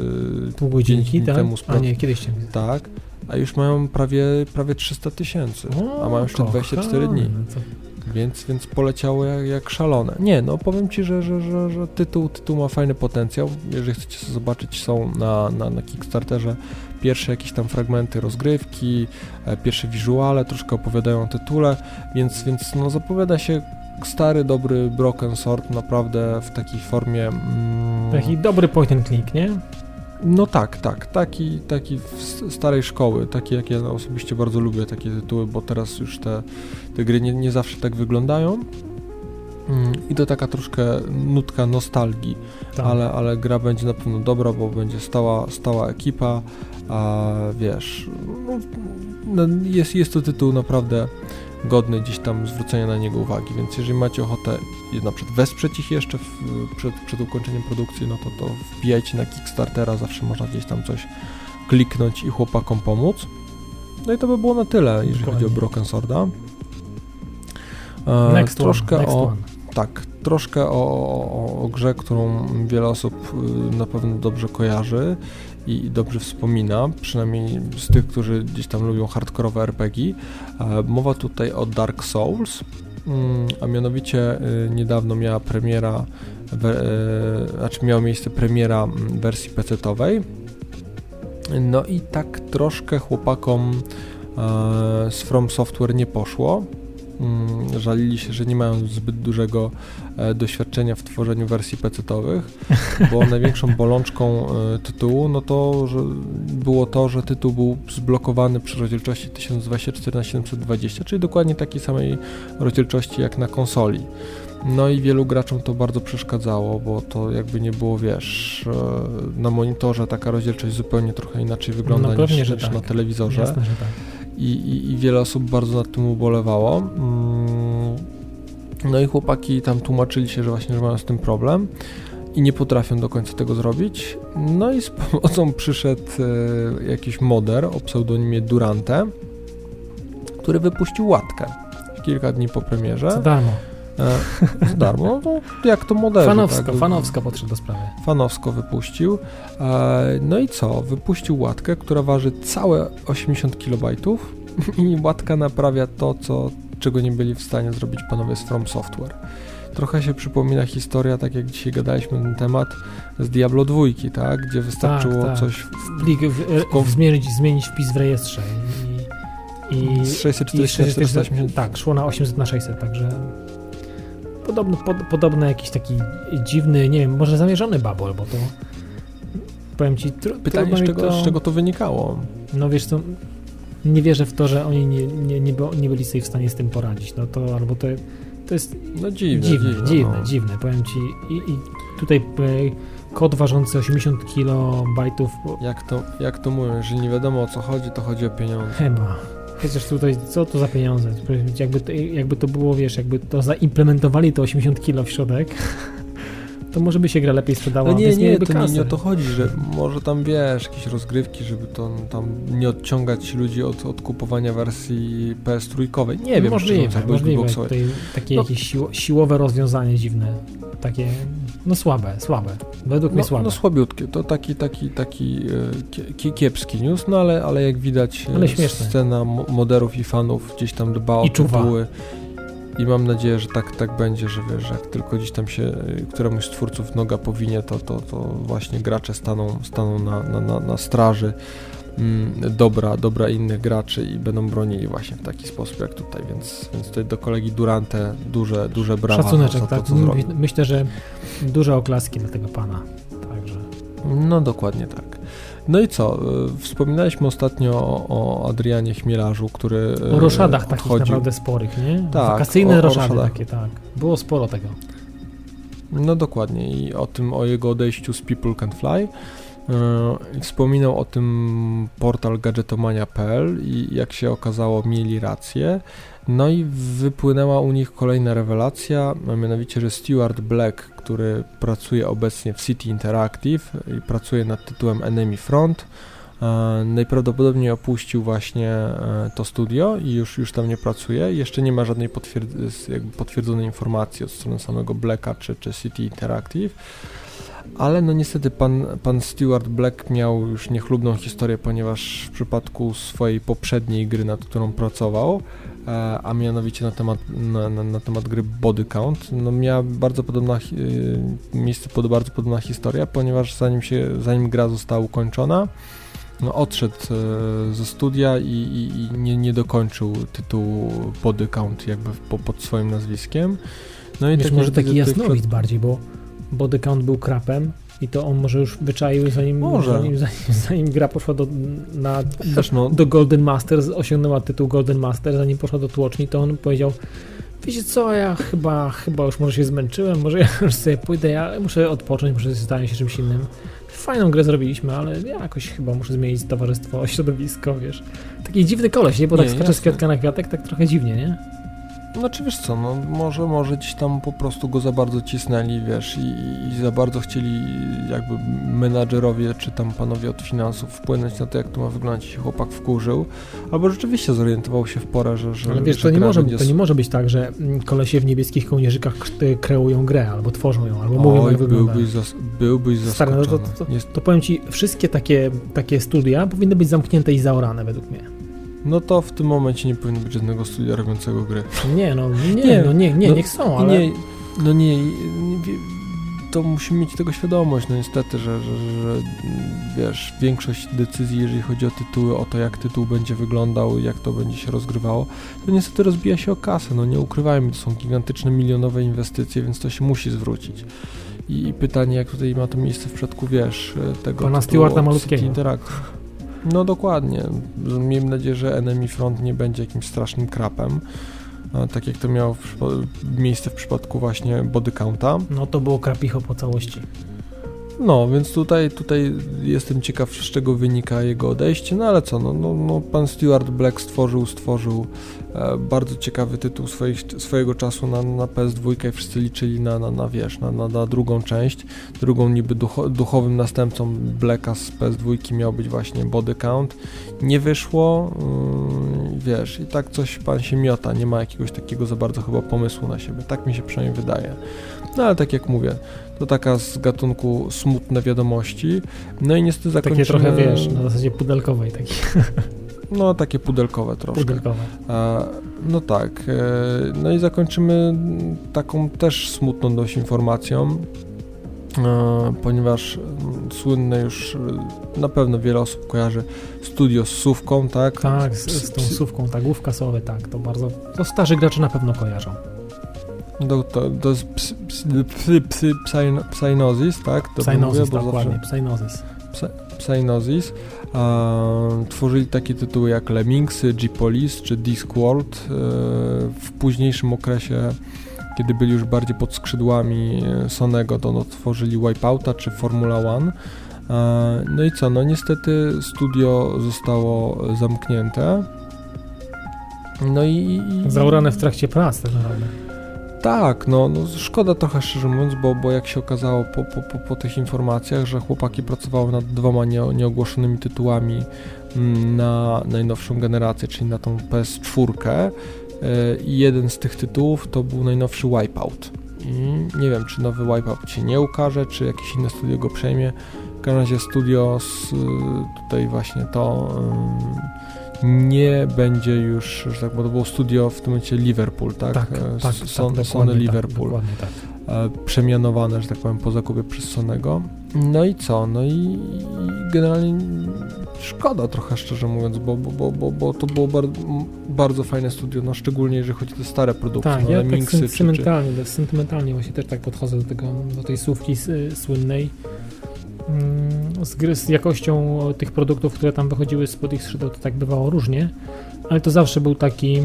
[SPEAKER 2] yy, pół godzinki tak? temu
[SPEAKER 1] spraw...
[SPEAKER 2] A nie, kiedyś cię
[SPEAKER 1] Tak, a już mają prawie, prawie 300 tysięcy, a mają jeszcze 24 dni. No więc, więc poleciało jak, jak szalone. Nie, no powiem Ci, że, że, że, że tytuł, tytuł ma fajny potencjał. Jeżeli chcecie zobaczyć, są na, na, na Kickstarterze pierwsze jakieś tam fragmenty rozgrywki, e, pierwsze wizuale, troszkę opowiadają o tytule, więc, więc no zapowiada się stary, dobry Broken Sword naprawdę w takiej formie...
[SPEAKER 2] Mm, taki dobry point and click, nie?
[SPEAKER 1] No tak, tak, taki, taki starej szkoły, taki jak ja osobiście bardzo lubię takie tytuły, bo teraz już te, te gry nie, nie zawsze tak wyglądają, Mm, I to taka troszkę nutka nostalgii, tak. ale, ale gra będzie na pewno dobra, bo będzie stała, stała ekipa, a wiesz, no, no, jest, jest to tytuł naprawdę godny gdzieś tam zwrócenia na niego uwagi, więc jeżeli macie ochotę na przykład wesprzeć ich jeszcze w, przed, przed ukończeniem produkcji, no to, to wbijajcie na Kickstartera, zawsze można gdzieś tam coś kliknąć i chłopakom pomóc. No i to by było na tyle, jeżeli Dokładnie. chodzi o Broken Sworda.
[SPEAKER 2] E, next troszkę one, next
[SPEAKER 1] o,
[SPEAKER 2] one.
[SPEAKER 1] Tak, troszkę o, o, o, grze, którą wiele osób y, na pewno dobrze kojarzy i dobrze wspomina, przynajmniej z tych, którzy gdzieś tam lubią hardkorowe RPG. E, mowa tutaj o Dark Souls, mm, a mianowicie y, niedawno miała premiera, e, znaczy miała miejsce premiera mm, wersji PC-owej. No i tak troszkę chłopakom e, z From Software nie poszło. Mm, żalili się, że nie mają zbyt dużego e, doświadczenia w tworzeniu wersji PC-owych, bo największą bolączką e, tytułu no to że było to, że tytuł był zblokowany przy rozdzielczości 1024 x 720, czyli dokładnie takiej samej rozdzielczości jak na konsoli. No i wielu graczom to bardzo przeszkadzało, bo to jakby nie było, wiesz, e, na monitorze taka rozdzielczość zupełnie trochę inaczej wygląda no, niż, niż tak. na telewizorze. Jasne, że tak i, i, i wiele osób bardzo nad tym ubolewało. Mm, no i chłopaki tam tłumaczyli się, że właśnie że mają z tym problem i nie potrafią do końca tego zrobić. No i z pomocą przyszedł e, jakiś moder o pseudonimie Durante, który wypuścił łatkę kilka dni po premierze.
[SPEAKER 2] Za darmo.
[SPEAKER 1] E, za darmo, no jak to model.
[SPEAKER 2] Fanowsko, tak? fanowsko podszedł do sprawy.
[SPEAKER 1] Fanowsko wypuścił. E, no i co? Wypuścił łatkę, która waży całe 80 kB i łatka naprawia to, co, czego nie byli w stanie zrobić panowie z From Software. Trochę się przypomina historia, tak jak dzisiaj gadaliśmy na ten temat, z Diablo 2, tak? Gdzie wystarczyło tak, tak. coś...
[SPEAKER 2] W, plik, w, w, zmienić, zmienić wpis w rejestrze
[SPEAKER 1] i... i z 640
[SPEAKER 2] Tak, szło na 800 na 600, także podobny, pod, podobny jakiś taki dziwny, nie wiem, może zamierzony babol, bo to powiem ci... Tr,
[SPEAKER 1] Pytanie, z czego, to, z czego to wynikało?
[SPEAKER 2] No wiesz co, nie wierzę w to, że oni nie, nie, nie, nie byli sobie w stanie z tym poradzić, no to albo to, to jest
[SPEAKER 1] no dziwne,
[SPEAKER 2] dziwne, dziwne, dziwne, no. dziwne powiem ci i, i tutaj e, kod ważący 80 kilobajtów.
[SPEAKER 1] Jak to, jak to mówię, że nie wiadomo o co chodzi, to chodzi o pieniądze.
[SPEAKER 2] Chyba. Chociaż tutaj, co to za pieniądze? Jakby to, jakby to było, wiesz, jakby to zaimplementowali to 80 kilo w środek, to może by się gra lepiej sprzedała.
[SPEAKER 1] No nie, nie, to nie, nie o to chodzi, że może tam, wiesz, jakieś rozgrywki, żeby to tam nie odciągać ludzi od, od kupowania wersji PS trójkowej. Nie wiem,
[SPEAKER 2] możliwe, czy to możliwe. Tutaj takie no. jakieś siłowe rozwiązanie dziwne. Takie no słabe, słabe. Według
[SPEAKER 1] no,
[SPEAKER 2] mnie słabe.
[SPEAKER 1] No słabiutkie. To taki, taki, taki e, kiepski news, no ale, ale jak widać
[SPEAKER 2] ale
[SPEAKER 1] scena moderów i fanów gdzieś tam dba o tytuły. I mam nadzieję, że tak, tak będzie, że wiesz, jak tylko gdzieś tam się e, któremuś z twórców noga powinie, to, to, to właśnie gracze staną, staną na, na, na, na straży dobra, dobra innych graczy i będą bronili właśnie w taki sposób jak tutaj, więc, więc tutaj do kolegi Durante duże, duże brawa
[SPEAKER 2] Szacuneczek,
[SPEAKER 1] za
[SPEAKER 2] to, tak. My, myślę, że duże oklaski dla tego pana. Także.
[SPEAKER 1] No dokładnie tak. No i co? E, wspominaliśmy ostatnio o, Adrianie Chmielarzu, który.
[SPEAKER 2] E, o roszadach odchodził. takich naprawdę sporych, nie? Tak. Wakacyjne o, roszady takie, tak. Było sporo tego.
[SPEAKER 1] No dokładnie i o tym, o jego odejściu z People Can Fly. Yy, wspominał o tym portal gadżetomania.pl i jak się okazało mieli rację. No i wypłynęła u nich kolejna rewelacja, a mianowicie, że Stuart Black, który pracuje obecnie w City Interactive i pracuje nad tytułem Enemy Front, e, najprawdopodobniej opuścił właśnie e, to studio i już, już tam nie pracuje. Jeszcze nie ma żadnej potwierdzonej informacji od strony samego Blacka czy, czy City Interactive ale no niestety pan, pan Stuart Black miał już niechlubną historię, ponieważ w przypadku swojej poprzedniej gry, nad którą pracował, e, a mianowicie na temat, na, na, na, temat gry Body Count, no miała bardzo podobna, e, miejsce pod bardzo podobna historia, ponieważ zanim się, zanim gra została ukończona, no, odszedł e, ze studia i, i, i, nie, nie dokończył tytułu Body Count jakby po, pod swoim nazwiskiem.
[SPEAKER 2] No i Wiesz, tak może taki jasnowid bardziej, bo body count był krapem i to on może już wyczaił, zanim, może. zanim, zanim, zanim gra poszła do, na, no. do Golden Master, osiągnęła tytuł Golden Master, zanim poszła do tłoczni, to on powiedział Wiecie co, ja chyba, chyba już może się zmęczyłem, może ja już sobie pójdę, ja muszę odpocząć, muszę zająć się czymś innym. Fajną grę zrobiliśmy, ale ja jakoś chyba muszę zmienić towarzystwo, środowisko, wiesz. Taki dziwny koleś, nie? Bo
[SPEAKER 1] Nie,
[SPEAKER 2] tak skacze z
[SPEAKER 1] jasne.
[SPEAKER 2] kwiatka na kwiatek, tak trochę dziwnie, nie?
[SPEAKER 1] Znaczy wiesz co, no może, może gdzieś tam po prostu go za bardzo cisnęli, wiesz, i, i za bardzo chcieli jakby menadżerowie, czy tam panowie od finansów wpłynąć na to, jak to ma wyglądać i chłopak wkurzył, albo rzeczywiście zorientował się w porę, że, że
[SPEAKER 2] Ale wiesz,
[SPEAKER 1] że
[SPEAKER 2] to nie, może,
[SPEAKER 1] będzie
[SPEAKER 2] to nie może być tak, że mm, kolesie w niebieskich kołnierzykach kreują grę, albo tworzą ją, albo mówią,
[SPEAKER 1] Oj,
[SPEAKER 2] jak wygląda.
[SPEAKER 1] byłbyś, zas byłbyś
[SPEAKER 2] Stary, no
[SPEAKER 1] zaskoczony.
[SPEAKER 2] to- to-
[SPEAKER 1] Jest-
[SPEAKER 2] To powiem ci, wszystkie takie, takie studia powinny być zamknięte i zaorane według mnie.
[SPEAKER 1] No to w tym momencie nie powinno być żadnego studia robiącego gry.
[SPEAKER 2] Nie, no nie,
[SPEAKER 1] Nie,
[SPEAKER 2] no nie, nie,
[SPEAKER 1] no,
[SPEAKER 2] niech są,
[SPEAKER 1] I
[SPEAKER 2] ale...
[SPEAKER 1] Nie, no nie, nie, to musimy mieć tego świadomość, no niestety, że, że, że wiesz, większość decyzji, jeżeli chodzi o tytuły, o to jak tytuł będzie wyglądał, jak to będzie się rozgrywało, to niestety rozbija się o kasę, no nie ukrywajmy, to są gigantyczne, milionowe inwestycje, więc to się musi zwrócić. I pytanie, jak tutaj ma to miejsce w przypadku, wiesz, tego
[SPEAKER 2] Pana Stewarta malutkiego.
[SPEAKER 1] No dokładnie. Miejmy nadzieję, że Enemy Front nie będzie jakimś strasznym krapem, tak jak to miało w miejsce w przypadku właśnie Body Counta.
[SPEAKER 2] No to było krapicho po całości.
[SPEAKER 1] No, więc tutaj, tutaj jestem ciekaw, z czego wynika jego odejście, no ale co, no, no, no pan Stuart Black stworzył, stworzył e, bardzo ciekawy tytuł swoich, swojego czasu na, na PS2 i wszyscy liczyli na, na, na wiesz, na, na, na drugą część, drugą niby ducho, duchowym następcą Blacka z PS2 miał być właśnie Body Count, nie wyszło, mm, wiesz, i tak coś pan się miota, nie ma jakiegoś takiego za bardzo chyba pomysłu na siebie, tak mi się przynajmniej wydaje. No ale tak jak mówię, to taka z gatunku smutne wiadomości. No i niestety zakończymy...
[SPEAKER 2] Takie trochę, wiesz, na zasadzie pudelkowej, takie
[SPEAKER 1] No takie pudelkowe troszkę.
[SPEAKER 2] pudelkowe.
[SPEAKER 1] No tak. E, no i zakończymy taką też smutną dość informacją, e, ponieważ mm, słynne już e, na pewno wiele osób kojarzy studio z Sówką, tak?
[SPEAKER 2] Tak, z, z tą sówką, tak, główka sowy, tak, to bardzo, to starzy gracze na pewno kojarzą.
[SPEAKER 1] Do, to, to jest psy, psy, psy, psy, psy, tak? Dobrze
[SPEAKER 2] Psynosis,
[SPEAKER 1] mówię,
[SPEAKER 2] dokładnie,
[SPEAKER 1] zawsze-
[SPEAKER 2] Psynosis.
[SPEAKER 1] Psynosis. A, tworzyli takie tytuły jak Lemmingsy, G-Police czy Discworld. E, w późniejszym okresie, kiedy byli już bardziej pod skrzydłami e, Sonego, to no, tworzyli Wipeouta czy Formula One. E, no i co, no niestety studio zostało zamknięte. No i
[SPEAKER 2] Zaurane w trakcie prac tak naprawdę.
[SPEAKER 1] Tak, no, no szkoda trochę szczerze mówiąc, bo, bo jak się okazało po, po, po, tych informacjach, że chłopaki pracowały nad dwoma nie, nieogłoszonymi tytułami mm, na najnowszą generację, czyli na tą PS4 e, i jeden z tych tytułów to był najnowszy Wipeout. I nie wiem, czy nowy Wipeout się nie ukaże, czy jakieś inne studio go przejmie. W każdym razie studio z, tutaj właśnie to nie będzie już, że tak to było studio w tym momencie Liverpool, tak?
[SPEAKER 2] Tak,
[SPEAKER 1] E,
[SPEAKER 2] tak,
[SPEAKER 1] Son-
[SPEAKER 2] tak,
[SPEAKER 1] Sony
[SPEAKER 2] tak,
[SPEAKER 1] Liverpool,
[SPEAKER 2] tak.
[SPEAKER 1] e, przemianowane, że tak powiem, po zakupie przez Sonego. No i co? No i, generalnie szkoda trochę, szczerze mówiąc, bo, bo, bo, bo, bo to było bar bardzo fajne studio, no szczególnie jeżeli chodzi o te stare produkty,
[SPEAKER 2] Tak,
[SPEAKER 1] no,
[SPEAKER 2] ja tak
[SPEAKER 1] czy, czy,
[SPEAKER 2] sentymentalnie, sentymentalnie właśnie też tak podchodzę do tego, do tej słówki słynnej Mm, z, gry, z jakością tych produktów, które tam wychodziły spod ich skrzydeł, to tak bywało różnie, ale to zawsze był taki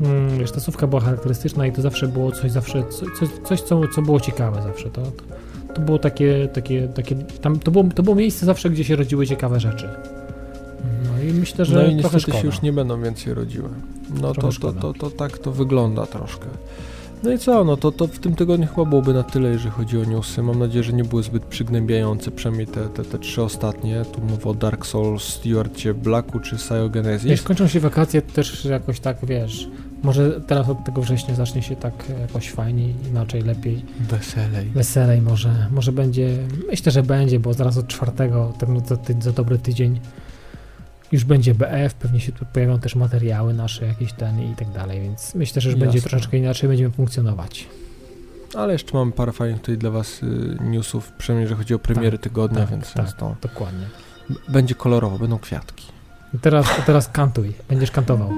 [SPEAKER 2] mm, wiesz, ta słówka była charakterystyczna i to zawsze było coś, zawsze co, co, coś, co, co było ciekawe zawsze, to, to, było takie, takie, takie tam, to, było, to było miejsce zawsze, gdzie się rodziły ciekawe rzeczy. No i myślę, że
[SPEAKER 1] no i
[SPEAKER 2] trochę szkoda.
[SPEAKER 1] się już nie będą więcej rodziły. No to, to, to, to tak to wygląda troszkę. No i co, no to, to w tym tygodniu chyba byłoby na tyle, jeżeli chodzi o newsy. Mam nadzieję, że nie były zbyt przygnębiające, przynajmniej te, te, te trzy ostatnie. Tu mowa o Dark Souls, Stewarcie Blacku czy
[SPEAKER 2] Wiesz,
[SPEAKER 1] Syogenesis.
[SPEAKER 2] kończą się wakacje, to też jakoś tak, wiesz, może teraz od tego września zacznie się tak jakoś fajniej, inaczej, lepiej,
[SPEAKER 1] Weselej.
[SPEAKER 2] weselej może, może będzie, myślę, że będzie, bo zaraz od czwartego, no, za, ty, za dobry tydzień już będzie BF, pewnie się tu pojawią też materiały nasze, jakieś ten i tak dalej, więc myślę, że już będzie
[SPEAKER 1] Jasne.
[SPEAKER 2] troszeczkę inaczej, będziemy funkcjonować.
[SPEAKER 1] Ale jeszcze mamy parę fajnych tutaj dla Was y, newsów, przynajmniej jeżeli chodzi o premiery tygodnia,
[SPEAKER 2] tak,
[SPEAKER 1] więc,
[SPEAKER 2] tak.
[SPEAKER 1] to
[SPEAKER 2] Dokładnie.
[SPEAKER 1] będzie kolorowo, będą kwiatki.
[SPEAKER 2] Teraz, teraz kantuj, będziesz kantował.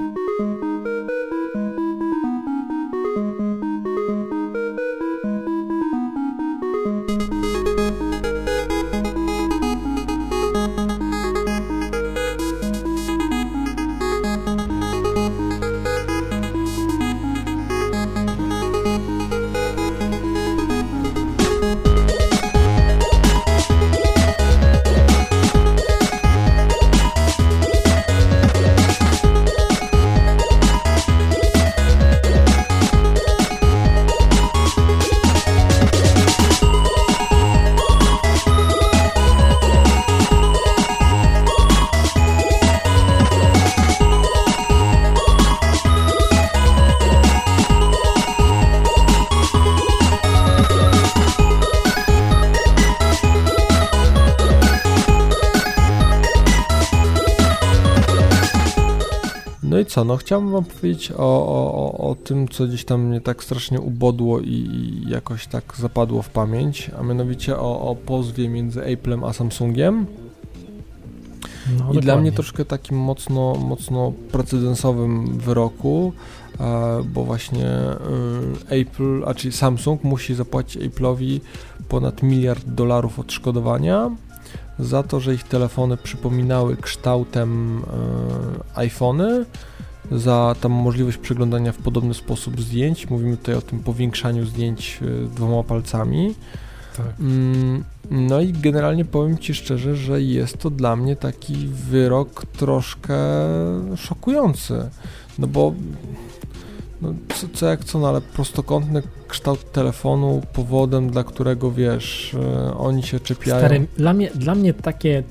[SPEAKER 1] Co, no chciałbym wam powiedzieć o, o, o tym, co gdzieś tam mnie tak strasznie ubodło i, i jakoś tak zapadło w pamięć, a mianowicie o, o pozwie między Applem a Samsungiem. No, I dokładnie. dla mnie troszkę takim mocno, mocno precedensowym wyroku, bo właśnie y, Apple, a czyli Samsung musi zapłacić Apple'owi ponad miliard dolarów odszkodowania za to, że ich telefony przypominały kształtem e, iPhony, za tam możliwość przeglądania w podobny sposób zdjęć. Mówimy tutaj o tym powiększaniu zdjęć e, dwoma palcami. Tak. Mm, no i generalnie powiem Ci szczerze, że jest to dla mnie taki wyrok troszkę szokujący. No bo no, co, co jak co, no ale prostokątny kształt telefonu powodem, dla którego wiesz, e, oni się czepiają. Stary,
[SPEAKER 2] dla mnie, dla mnie takie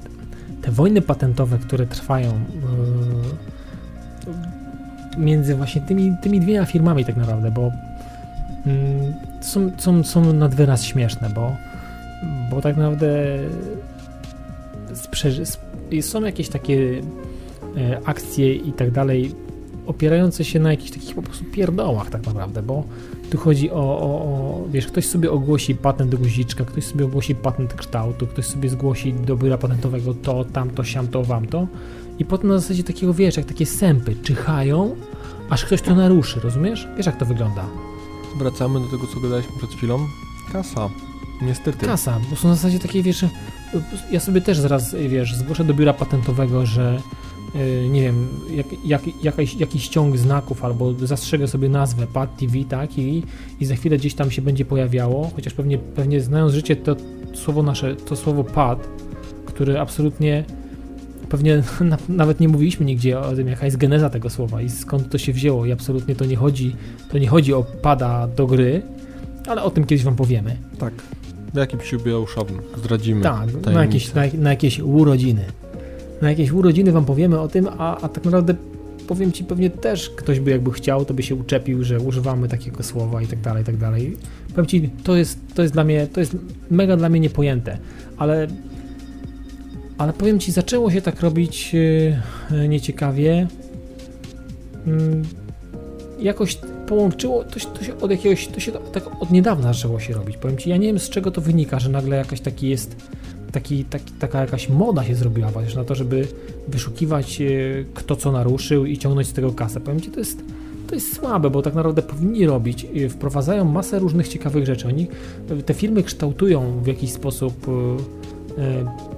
[SPEAKER 2] te wojny patentowe, które trwają yy, między właśnie tymi, tymi dwiema firmami tak naprawdę, bo yy, są, są, są nad wyraz śmieszne, bo, bo tak naprawdę są jakieś takie yy, akcje i tak dalej opierające się na jakichś takich po prostu pierdołach tak naprawdę, bo tu chodzi o, o, o, wiesz, ktoś sobie ogłosi patent guziczka, ktoś sobie ogłosi patent kształtu, ktoś sobie zgłosi do biura patentowego to, tamto, siamto, wamto i potem na zasadzie takiego, wiesz, jak takie sępy czyhają, aż ktoś to naruszy, rozumiesz? Wiesz, jak to wygląda.
[SPEAKER 1] Wracamy do tego, co gadaliśmy przed chwilą. Kasa. Niestety.
[SPEAKER 2] Kasa, bo są na zasadzie takie, wiesz, ja sobie też zaraz, wiesz, zgłoszę do biura patentowego, że E, nie wiem, jak, jak, jakaś, jakiś ciąg znaków albo zastrzegę sobie nazwę Pad TV, tak, i, i za chwilę gdzieś tam się będzie pojawiało, chociaż pewnie, pewnie znając życie to słowo nasze, to słowo pad, które absolutnie pewnie na, nawet nie mówiliśmy nigdzie o tym, jaka jest geneza tego słowa i skąd to się wzięło i absolutnie to nie chodzi, to nie chodzi o pada do gry, ale o tym kiedyś wam powiemy.
[SPEAKER 1] Tak, w jakimś jubileuszowym zdradzimy.
[SPEAKER 2] Tak, na jakieś, na, na jakieś urodziny na jakieś urodziny wam powiemy o tym, a, a tak naprawdę powiem ci, pewnie też ktoś by jakby chciał, to by się uczepił, że używamy takiego słowa i tak dalej, i tak dalej. Powiem ci, to jest, to jest dla mnie, to jest mega dla mnie niepojęte, ale ale powiem ci, zaczęło się tak robić yy, nieciekawie. Yy, jakoś połączyło, to się, to się, od jakiegoś, to się tak od niedawna zaczęło się robić. Powiem ci, ja nie wiem z czego to wynika, że nagle jakaś taki jest taki, taki, taka jakaś moda się zrobiła właśnie na to, żeby wyszukiwać e, kto co naruszył i ciągnąć z tego kasę. Powiem Ci, to jest, to jest słabe, bo tak naprawdę powinni robić, e, wprowadzają masę różnych ciekawych rzeczy. Oni, te firmy kształtują w jakiś sposób e,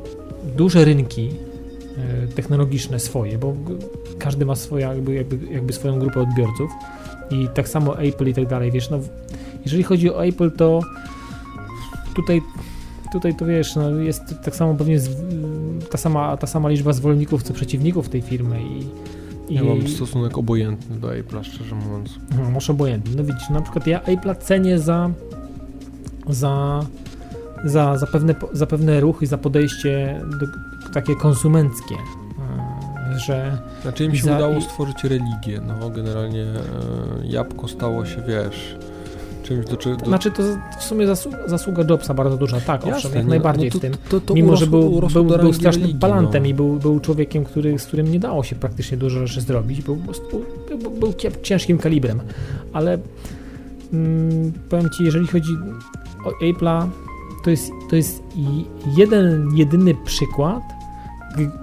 [SPEAKER 2] duże rynki technologiczne swoje, bo każdy ma swoje, jakby, jakby, jakby swoją grupę odbiorców i tak samo Apple i tak dalej, wiesz, no jeżeli chodzi o Apple, to tutaj tutaj to wiesz, no jest tak samo pewnie z, ta, sama, ta sama liczba zwolenników, co przeciwników tej firmy i,
[SPEAKER 1] i... Ja mam stosunek obojętny do Apple'a, szczerze mówiąc.
[SPEAKER 2] No, masz obojętny. No widzisz, na przykład ja Apple'a cenię za za, za, za, pewne, za pewne ruchy, za podejście do, takie konsumenckie, e, że...
[SPEAKER 1] Znaczy im się za, udało stworzyć religię, no generalnie e, jabłko stało się, wiesz czymś do czego...
[SPEAKER 2] Znaczy to w sumie zasługa, zasługa Jobsa bardzo duża, tak, Jasne, owszem, jak no, najbardziej no to, w tym. To, to Mimo, urosło, że był, był, był strasznym religii, balantem no. i był, był człowiekiem, który, z którym nie dało się praktycznie dużo rzeczy zrobić, był, był, był, był ciężkim kalibrem, ale mm, powiem Ci, jeżeli chodzi o Apple'a, to jest, to jest jeden, jedyny przykład,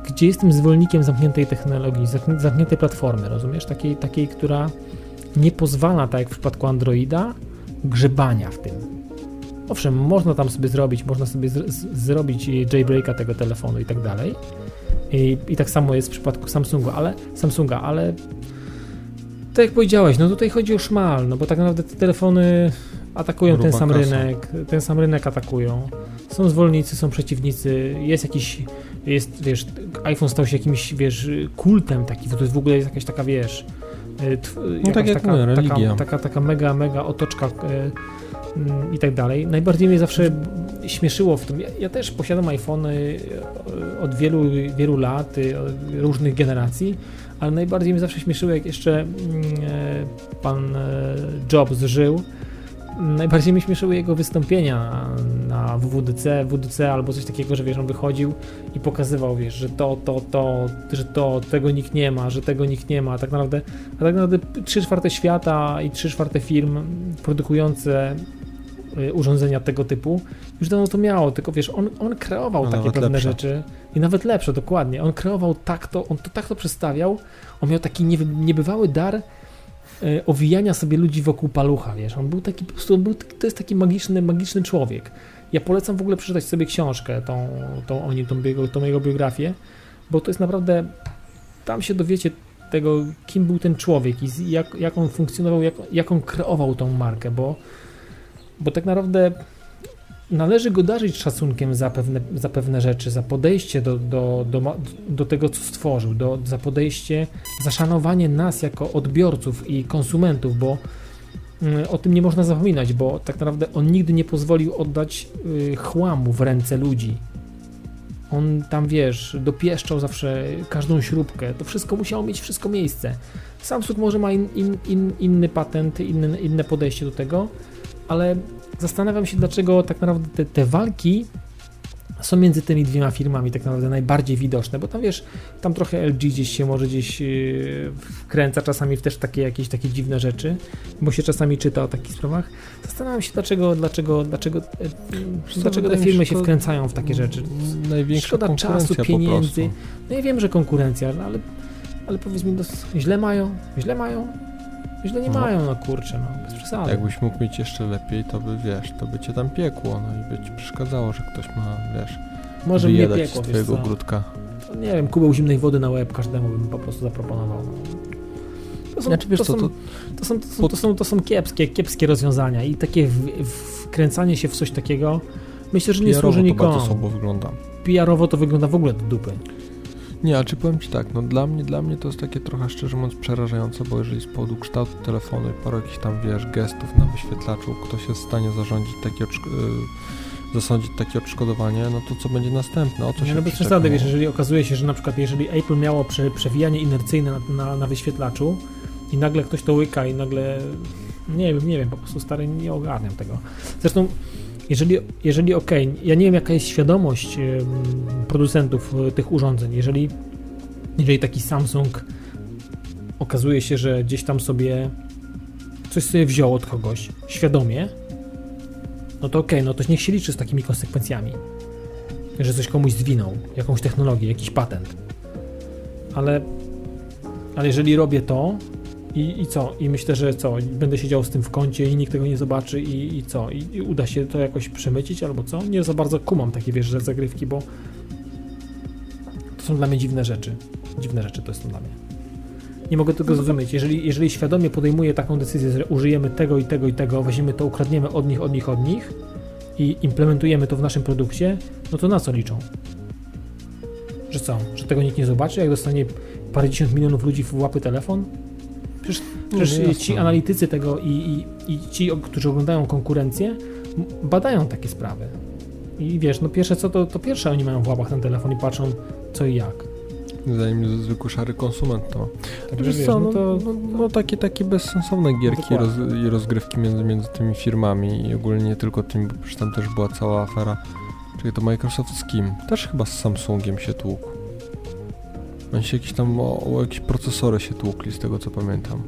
[SPEAKER 2] gdzie jestem zwolennikiem zamkniętej technologii, zamkniętej platformy, rozumiesz? Takiej, takiej która nie pozwala, tak jak w przypadku Androida, grzebania w tym. Owszem, można tam sobie zrobić, można sobie zrobić jailbreaka tego telefonu i tak dalej. I, I, tak samo jest w przypadku Samsunga, ale Samsunga, ale tak jak powiedziałeś, no tutaj chodzi o szmal, no bo tak naprawdę te telefony atakują Gruba ten sam kasa. rynek, ten sam rynek atakują. Są zwolennicy, są przeciwnicy, jest jakiś, jest, wiesz, iPhone stał się jakimś, wiesz, kultem taki, to jest w ogóle jest jakaś taka, wiesz,
[SPEAKER 1] E, no tak taka, mówię.
[SPEAKER 2] Taka, taka, taka mega, mega otoczka e, mm, i tak dalej. Najbardziej mnie zawsze śmieszyło w tym. Ja, ja, też posiadam iPhony e, od wielu, wielu lat, różnych generacji, ale najbardziej mnie zawsze śmieszyło, jak jeszcze mm, pan Jobs żył, najbardziej mi śmieszyły jego wystąpienia na WWDC, WWDC albo coś takiego, że wiesz, on wychodził i pokazywał, wiesz, że to, to, to, że to, tego nikt nie ma, że tego nikt nie ma, tak naprawdę, a tak naprawdę 3 czwarte świata i 3 czwarte firm produkujące y, urządzenia tego typu już dawno to miało, tylko wiesz, on, on kreował
[SPEAKER 1] A
[SPEAKER 2] takie pewne
[SPEAKER 1] lepsze.
[SPEAKER 2] rzeczy i nawet lepsze, dokładnie, on kreował tak to, on to tak to przedstawiał, on miał taki niebywały dar owijania sobie ludzi wokół palucha, wiesz, on był taki po prostu, był, to jest taki magiczny, magiczny człowiek. Ja polecam w ogóle przeczytać sobie książkę, tą, tą o nim, tą, jego, tą jego biografię, bo to jest naprawdę, tam się dowiecie tego, kim był ten człowiek i jak, jak on funkcjonował, jak, jak on kreował tą markę, bo, bo tak naprawdę należy go darzyć szacunkiem za pewne, za pewne rzeczy, za podejście do, do, do, do tego, co stworzył, do, za podejście, za szanowanie nas jako odbiorców i konsumentów, bo mm, o tym nie można zapominać, bo tak naprawdę on nigdy nie pozwolił oddać y, chłamu w ręce ludzi. On tam, wiesz, dopieszczał zawsze każdą śrubkę. To wszystko musiało mieć wszystko miejsce. Samsung może ma in, in, in, inny patent, inne podejście do tego, ale zastanawiam się, dlaczego tak naprawdę te, te walki są między tymi dwiema firmami tak naprawdę najbardziej widoczne, bo tam wiesz, tam trochę LG gdzieś się może gdzieś yy, wkręca czasami w też takie jakieś takie dziwne rzeczy, bo się czasami czyta o takich sprawach. Zastanawiam się, dlaczego, dlaczego, dlaczego, e, dlaczego te firmy się wkręcają w takie rzeczy.
[SPEAKER 1] Największa
[SPEAKER 2] Szkoda czasu, pieniędzy. No ja wiem, że konkurencja, no ale, ale powiedz mi, no, źle mają, źle mają, źle nie
[SPEAKER 1] No.
[SPEAKER 2] mają, no kurczę, no bez przesady.
[SPEAKER 1] Jakbyś mógł mieć jeszcze lepiej, to by wiesz, to by cię tam piekło, no i by ci przeszkadzało, że ktoś ma, wiesz,
[SPEAKER 2] Może mnie piekło,
[SPEAKER 1] z twojego
[SPEAKER 2] co.
[SPEAKER 1] ogródka.
[SPEAKER 2] To Nie wiem, kubeł zimnej wody na łeb każdemu bym po prostu zaproponował. To są,
[SPEAKER 1] Znaczy, wiesz
[SPEAKER 2] to,
[SPEAKER 1] co,
[SPEAKER 2] są,
[SPEAKER 1] to-
[SPEAKER 2] to, są, to, są, to, są, to są kiepskie, kiepskie rozwiązania i takie w, wkręcanie się w coś takiego myślę, że nie służy nikomu. PR-owo to wygląda w ogóle do dupy.
[SPEAKER 1] Nie, a czy powiem Ci tak, no dla mnie, dla mnie to jest takie trochę szczerze mówiąc przerażające, bo jeżeli z powodu kształtu telefonu i paru jakichś tam, wiesz, gestów na wyświetlaczu ktoś jest w stanie zarządzić takie, y, zasądzić takie odszkodowanie, no to co będzie następne? O co
[SPEAKER 2] Nie,
[SPEAKER 1] się
[SPEAKER 2] no bez przesady, wiesz, jeżeli okazuje się, że na przykład jeżeli Apple miało prze, przewijanie inercyjne na, na, na wyświetlaczu i nagle ktoś to łyka i nagle nie wiem, nie wiem, po prostu stary nie ogarniam tego. Zresztą jeżeli, jeżeli okej, ja nie wiem jaka jest świadomość producentów e, tych urządzeń, jeżeli, jeżeli taki Samsung okazuje się, że gdzieś tam sobie coś sobie wziął od kogoś świadomie, no to okej, no to niech się liczy z takimi konsekwencjami że coś komuś zwinął, jakąś technologię, jakiś patent. Ale, ale jeżeli robię to i, i co? I myślę, że co? Będę siedział z tym w kącie i nikt tego nie zobaczy i, i co? I, I uda się to jakoś przemycić albo co? Nie za bardzo kumam takie, wiesz, zagrywki, bo to są dla mnie dziwne rzeczy. Dziwne rzeczy to są dla mnie. Nie mogę tego zrozumieć. Jeżeli, jeżeli świadomie podejmuję taką decyzję, że użyjemy tego i tego i tego, weźmiemy to, ukradniemy od nich, od nich, od nich i implementujemy to w naszym produkcie, no to na co liczą? Że co? Że tego nikt nie zobaczy, jak dostanie parędziesiąt milionów ludzi w łapy telefon? Przecież, przecież
[SPEAKER 1] no
[SPEAKER 2] ci analitycy tego i, i, i ci, którzy oglądają konkurencję, badają takie sprawy. I wiesz, no pierwsze co, to, to pierwsze oni mają w łapach ten telefon i patrzą co i jak.
[SPEAKER 1] Zanim zwykły szary konsument to.
[SPEAKER 2] Także
[SPEAKER 1] Wiesz co,
[SPEAKER 2] no
[SPEAKER 1] no,
[SPEAKER 2] to...
[SPEAKER 1] no, no takie, takie bezsensowne gierki i, roz, i rozgrywki między, między tymi firmami i ogólnie nie tylko tymi, bo przecież tam też była cała afera. Czyli to Microsoft z kim? Też chyba z Samsungiem się tłukł. Oni się jakieś tam o, o jakieś procesory się tłukli z tego co pamiętam.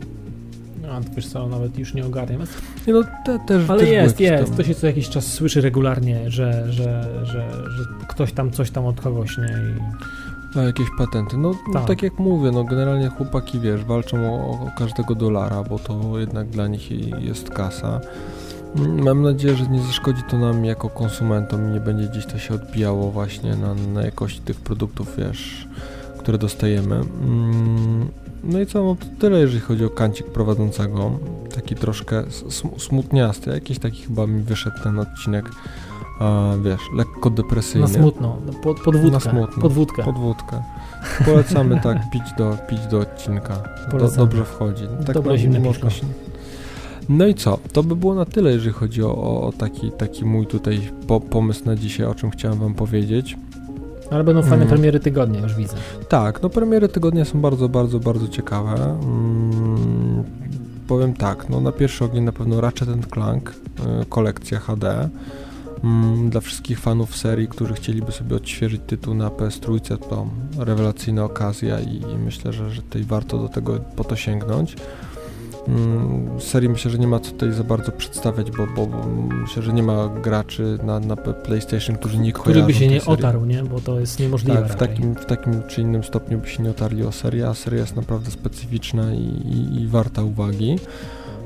[SPEAKER 2] No, to wiesz co, nawet już nie ogarniam.
[SPEAKER 1] Nie no, te, też
[SPEAKER 2] Ale
[SPEAKER 1] też
[SPEAKER 2] jest, jest.
[SPEAKER 1] tam-
[SPEAKER 2] To się co jakiś czas słyszy regularnie, że, że, że, że ktoś tam coś tam od kogoś, nie? I...
[SPEAKER 1] A jakieś patenty. No tak.
[SPEAKER 2] Tak.
[SPEAKER 1] tak jak mówię, no generalnie chłopaki, wiesz, walczą o, o każdego dolara, bo to jednak dla nich jest kasa. Mam nadzieję, że nie zaszkodzi to nam jako konsumentom i nie będzie gdzieś to się odbijało właśnie na, na jakości tych produktów, wiesz, które dostajemy. Mm, No i co, no to tyle, jeżeli chodzi o kancik prowadzącego. Taki troszkę smutniasty, jakiś taki chyba mi wyszedł ten odcinek, a, wiesz, lekko depresyjny.
[SPEAKER 2] Na smutno, no, pod, pod wódkę,
[SPEAKER 1] Na smutno.
[SPEAKER 2] pod wódkę.
[SPEAKER 1] Pod wódkę. Polecamy tak pić do, pić do odcinka. Do, dobrze wchodzi. Tak
[SPEAKER 2] Dobre zimne
[SPEAKER 1] można No i co? To by było na tyle, jeżeli chodzi o, o, o taki, taki mój tutaj po, pomysł na dzisiaj, o czym chciałem wam powiedzieć.
[SPEAKER 2] Ale będą fajne
[SPEAKER 1] Mm.
[SPEAKER 2] premiery tygodnia, już widzę.
[SPEAKER 1] Tak, no premiery tygodnia są bardzo, bardzo, bardzo ciekawe. Mm, powiem tak, no na pierwszy ogień na pewno Ratchet Clank, y, kolekcja HD. Mm, dla wszystkich fanów serii, którzy chcieliby sobie odświeżyć tytuł na PS3, to rewelacyjna okazja i, i myślę, że, że tutaj warto do tego po to sięgnąć. Mm, serii myślę, że nie ma co tutaj za bardzo przedstawiać, bo, bo, bo myślę, że nie ma graczy na, na PlayStation, którzy nie
[SPEAKER 2] Który by się nie serii. otarł, nie? Bo to jest niemożliwe.
[SPEAKER 1] Tak, w takim, w takim czy innym stopniu by się nie otarli o serię, a seria jest naprawdę specyficzna i, i, i warta uwagi.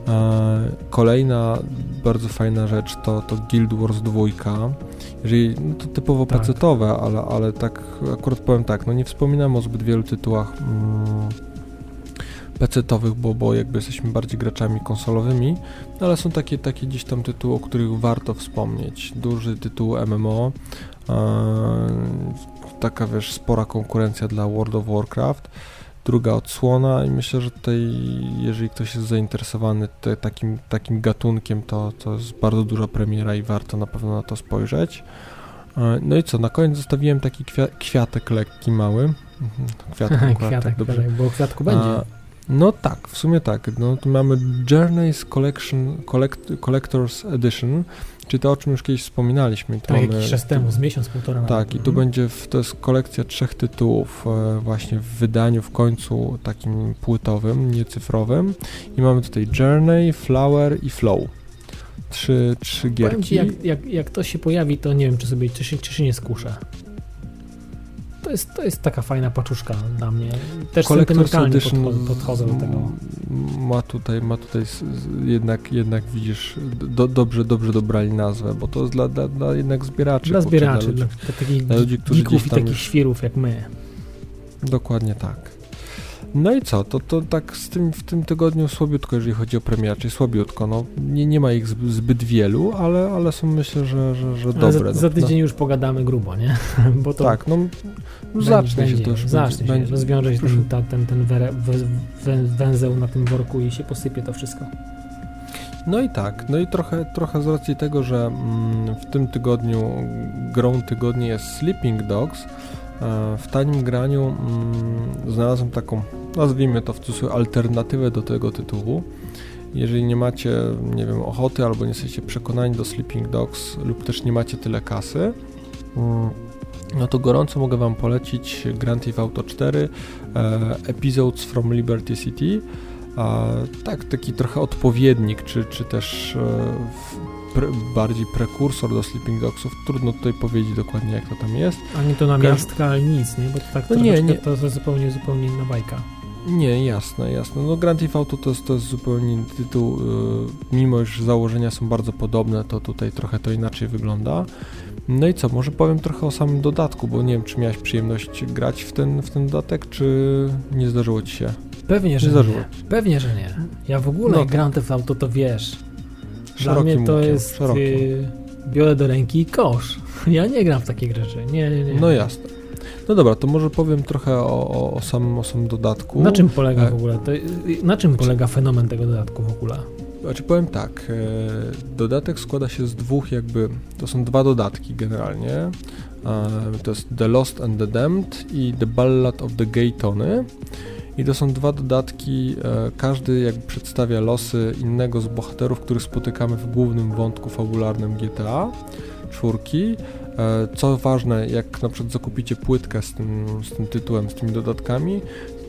[SPEAKER 1] E, kolejna bardzo fajna rzecz to, to Guild Wars 2. Jeżeli, no to typowo tak. pecetowe, ale, ale tak akurat powiem tak, no nie wspominam o zbyt wielu tytułach mm, pecetowych, bo, bo jakby jesteśmy bardziej graczami konsolowymi, no ale są takie, takie gdzieś tam tytuły, o których warto wspomnieć. Duży tytuł MMO, e, taka wiesz, spora konkurencja dla World of Warcraft, druga odsłona i myślę, że tutaj jeżeli ktoś jest zainteresowany te, takim, takim gatunkiem, to, to jest bardzo duża premiera i warto na pewno na to spojrzeć. E, no i co, na koniec zostawiłem taki kwiatek lekki, mały.
[SPEAKER 2] Mhm, kwiatek, kwiatek, tak dobrze. bo kwiatku będzie. A,
[SPEAKER 1] no tak, w sumie tak. No, tu mamy Journeys Collection, Collect, Collector's Edition, czy to o czym już kiedyś wspominaliśmy.
[SPEAKER 2] tak, mamy, jakiś czas temu, z miesiąc, półtora.
[SPEAKER 1] Tak, i tu mhm. będzie, w, to jest kolekcja trzech tytułów e, właśnie w wydaniu w końcu takim płytowym, niecyfrowym. I mamy tutaj Journey, Flower i Flow. Trzy, trzy gierki. Powiem
[SPEAKER 2] ci, jak, jak, jak to się pojawi, to nie wiem, czy sobie, czy się, czy się nie skuszę to jest, to jest taka fajna paczuszka dla mnie. Też sentymentalnie podchodzę, podchodzę do tego.
[SPEAKER 1] Ma tutaj, ma tutaj jednak, jednak widzisz, do, dobrze, dobrze dobrali nazwę, bo to jest dla, dla, dla jednak zbieraczy.
[SPEAKER 2] Dla zbieraczy, dla, ludzi, dla takich dla ludzi, którzy i takich już... świrów jak my.
[SPEAKER 1] Dokładnie tak. No i co, to, to tak z tym, w tym tygodniu słabiutko, jeżeli chodzi o premierę, czyli słabiutko, no nie, nie ma ich zbyt wielu, ale, ale są myślę, że, że, że dobre.
[SPEAKER 2] Za, za, tydzień no. już pogadamy grubo, nie?
[SPEAKER 1] Bo to tak, no, no zacznie będzie, się to już.
[SPEAKER 2] Zacznie będzie, się, rozwiąże się ten, ta, ten, ten were, węzeł na tym worku i się posypie to wszystko.
[SPEAKER 1] No i tak, no i trochę, trochę z racji tego, że mm, w tym tygodniu grą tygodnia jest Sleeping Dogs, w tanim graniu mm, znalazłem taką, nazwijmy to w cudzysłowie, alternatywę do tego tytułu. Jeżeli nie macie, nie wiem, ochoty albo nie jesteście przekonani do Sleeping Dogs lub też nie macie tyle kasy, mm, no to gorąco mogę Wam polecić Grand Theft Auto 4 e, Episodes from Liberty City. tak, taki trochę odpowiednik, czy, czy też e, pre, bardziej prekursor do Sleeping Dogsów. Trudno tutaj powiedzieć dokładnie, jak to tam jest.
[SPEAKER 2] Ani to namiastka, ale nic, nie? Bo to tak no nie, nie. to jest zupełnie, zupełnie inna bajka.
[SPEAKER 1] Nie, jasne, jasne. No Grand Theft Auto to jest, to jest zupełnie inny tytuł. Yy, mimo, że założenia są bardzo podobne, to tutaj trochę to inaczej wygląda. No i co, może powiem trochę o samym dodatku, bo nie wiem, czy miałeś przyjemność grać w ten, w ten dodatek, czy nie zdarzyło Ci się?
[SPEAKER 2] Pewnie, że nie. Zdarzyło. Pewnie, że nie. Ja w ogóle no. Grand Theft Auto to wiesz, dla mnie to jest. Y, biorę do ręki i kosz. Ja nie gram w takie rzeczy. Nie, nie, nie.
[SPEAKER 1] No jasne. No dobra, to może powiem trochę o, o, o, samym, o samym dodatku.
[SPEAKER 2] Na czym polega e, w ogóle? To, na czym znaczy, polega fenomen tego dodatku w ogóle?
[SPEAKER 1] Znaczy powiem tak, e, dodatek składa się z dwóch jakby, to są dwa dodatki generalnie. E, to jest The Lost and the Damned i The Ballad of the Gay Tony. I to są dwa dodatki, e, każdy jakby przedstawia losy innego z bohaterów, których spotykamy w głównym wątku fabularnym GTA czwórki. E, co ważne, jak na przykład zakupicie płytkę z tym, z tym tytułem, z tymi dodatkami,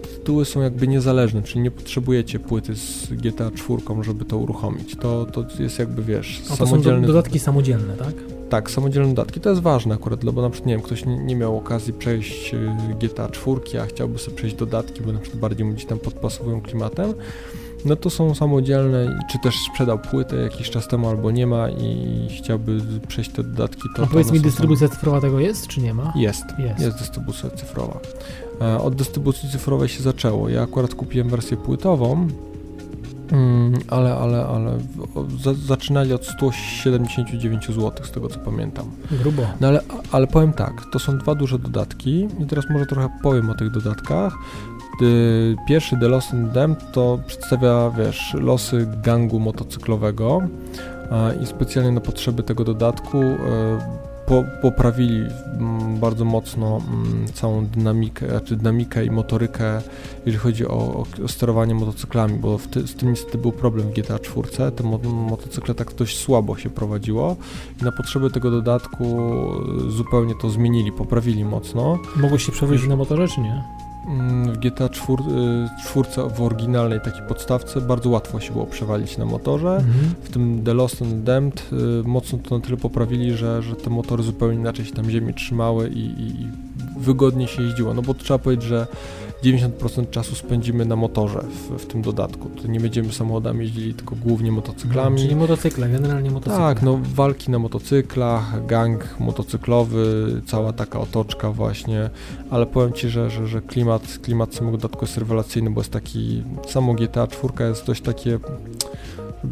[SPEAKER 1] tytuły są jakby niezależne, czyli nie potrzebujecie płyty z GTA 4, żeby to uruchomić. To, to jest jakby, wiesz,
[SPEAKER 2] A to samodzielny... są do, dodatki samodzielne, tak?
[SPEAKER 1] Tak, samodzielne dodatki to jest ważne akurat, bo na przykład, nie wiem, ktoś nie, nie miał okazji przejść y, GTA 4, a chciałby sobie przejść dodatki, bo na przykład bardziej mu gdzieś tam podpasowują klimatem, no to są samodzielne, czy też sprzedał płytę jakiś czas temu albo nie ma i chciałby przejść te dodatki, to...
[SPEAKER 2] A powiedz mi, dystrybucja tam... cyfrowa tego jest, czy nie ma?
[SPEAKER 1] Jest, jest, jest dystrybucja cyfrowa. E, od dystrybucji cyfrowej się zaczęło. Ja akurat kupiłem wersję płytową, Mm, ale, ale, ale zaczynali od 179 zł, z tego co pamiętam.
[SPEAKER 2] Grubo.
[SPEAKER 1] No ale, ale powiem tak, to są dwa duże dodatki i teraz może trochę powiem o tych dodatkach. Pierwszy The Lost and Damned to przedstawia, wiesz, losy gangu motocyklowego i specjalnie na potrzeby tego dodatku e, po, poprawili mm, bardzo mocno mm, całą dynamikę, znaczy dynamikę i motorykę, jeżeli chodzi o, o sterowanie motocyklami, bo ty, z tym niestety był problem w GTA 4. Te mo motocykle tak dość słabo się prowadziło i na potrzeby tego dodatku zupełnie to zmienili, poprawili mocno.
[SPEAKER 2] Mogłeś się przewozić na motorze, czy nie?
[SPEAKER 1] Mm, w GTA 4, y, w oryginalnej takiej podstawce bardzo łatwo się było przewalić na motorze. Mhm. W tym The Lost and Damned y, mocno to na tyle poprawili, że, że te motory zupełnie inaczej się tam ziemi trzymały i, i, i wygodnie się jeździło. No bo trzeba powiedzieć, że 90% czasu spędzimy na motorze w, w tym dodatku. To nie będziemy samochodami jeździli, tylko głównie motocyklami. No,
[SPEAKER 2] czyli motocykle, generalnie motocykle.
[SPEAKER 1] Tak, no walki na motocyklach, gang motocyklowy, cała taka otoczka właśnie, ale powiem Ci, że, że, że klimat, klimat samego dodatku jest rewelacyjny, bo jest taki, samo GTA 4 jest dość takie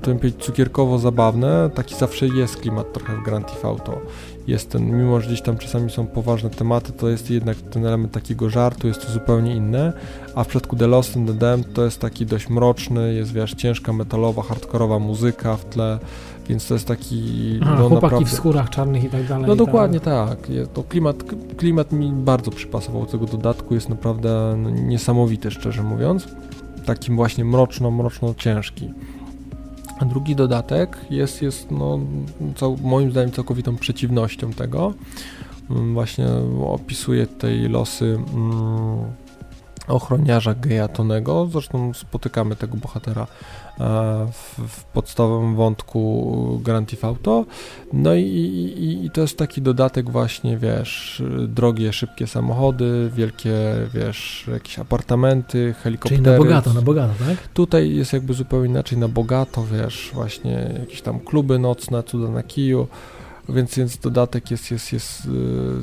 [SPEAKER 1] to powiedzieć, cukierkowo zabawne, taki zawsze jest klimat trochę w Grand Theft Auto jest ten, mimo że gdzieś tam czasami są poważne tematy, to jest jednak ten element takiego żartu, jest to zupełnie inne, a w przypadku The Lost and the Damned to jest taki dość mroczny, jest wiesz, ciężka, metalowa, hardkorowa muzyka w tle, więc to jest taki...
[SPEAKER 2] Aha, no, chłopaki naprawdę... w skórach czarnych i tak dalej.
[SPEAKER 1] No dokładnie tak, to klimat, klimat mi bardzo przypasował tego dodatku, jest naprawdę no, niesamowity, szczerze mówiąc, takim właśnie mroczno, mroczno ciężki. A drugi dodatek jest, jest no, cał, moim zdaniem całkowitą przeciwnością tego. Mm, właśnie opisuje tutaj losy mm, ochroniarza geja Tonego. Zresztą spotykamy tego bohatera w, w podstawowym wątku Grand Theft Auto. No i, i, i, to jest taki dodatek właśnie, wiesz, drogie, szybkie samochody, wielkie, wiesz, jakieś apartamenty, helikoptery.
[SPEAKER 2] Czyli na bogato, na bogato, tak?
[SPEAKER 1] Tutaj jest jakby zupełnie inaczej, na bogato, wiesz, właśnie jakieś tam kluby nocne, cuda na kiju więc, więc dodatek jest, jest, jest y,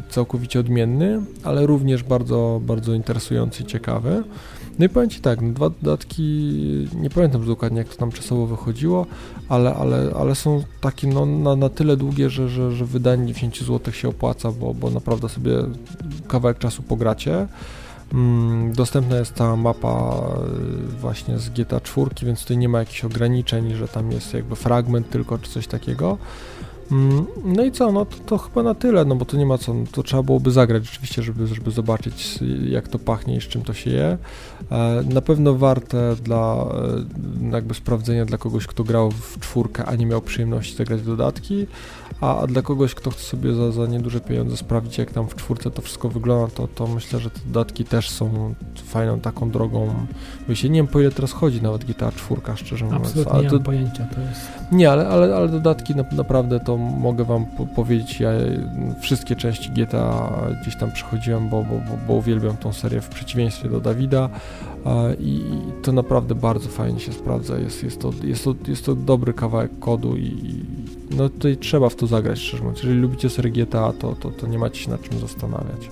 [SPEAKER 1] całkowicie odmienny, ale również bardzo, bardzo interesujący i ciekawy. No i powiem Ci tak, dwa dodatki, nie pamiętam dokładnie jak to tam czasowo wychodziło, ale, ale, ale są takie no, na, na tyle długie, że, że, że wydanie 10 zł się opłaca, bo, bo naprawdę sobie kawałek czasu pogracie. Mm, dostępna jest ta mapa y, właśnie z GTA 4, więc tutaj nie ma jakichś ograniczeń, że tam jest jakby fragment tylko czy coś takiego. Mm, no i co, no to, to, chyba na tyle, no bo to nie ma co, to trzeba byłoby zagrać rzeczywiście, żeby, żeby zobaczyć jak to pachnie i z czym to się je. E, na pewno warte dla e, jakby sprawdzenia dla kogoś, kto grał w czwórkę, a nie miał przyjemności zagrać dodatki, a, dla kogoś, kto chce sobie za, za nieduże pieniądze sprawdzić, jak tam w czwórce to wszystko wygląda, to, to myślę, że te dodatki też są fajną taką drogą. Wiecie, nie wiem po ile teraz chodzi nawet GTA 4, szczerze mówiąc.
[SPEAKER 2] Absolutnie ale nie to, mam pojęcia, to jest...
[SPEAKER 1] Nie, ale, ale, ale dodatki na, naprawdę to mogę wam po powiedzieć, ja wszystkie części GTA gdzieś tam przechodziłem, bo, bo, bo, bo uwielbiam tą serię w przeciwieństwie do Dawida i to naprawdę bardzo fajnie się sprawdza, jest, jest, to, jest, to, jest to dobry kawałek kodu i no tutaj trzeba w to zagrać, szczerze mówiąc. Jeżeli lubicie serię GTA, to, to, to nie macie się nad czym zastanawiać.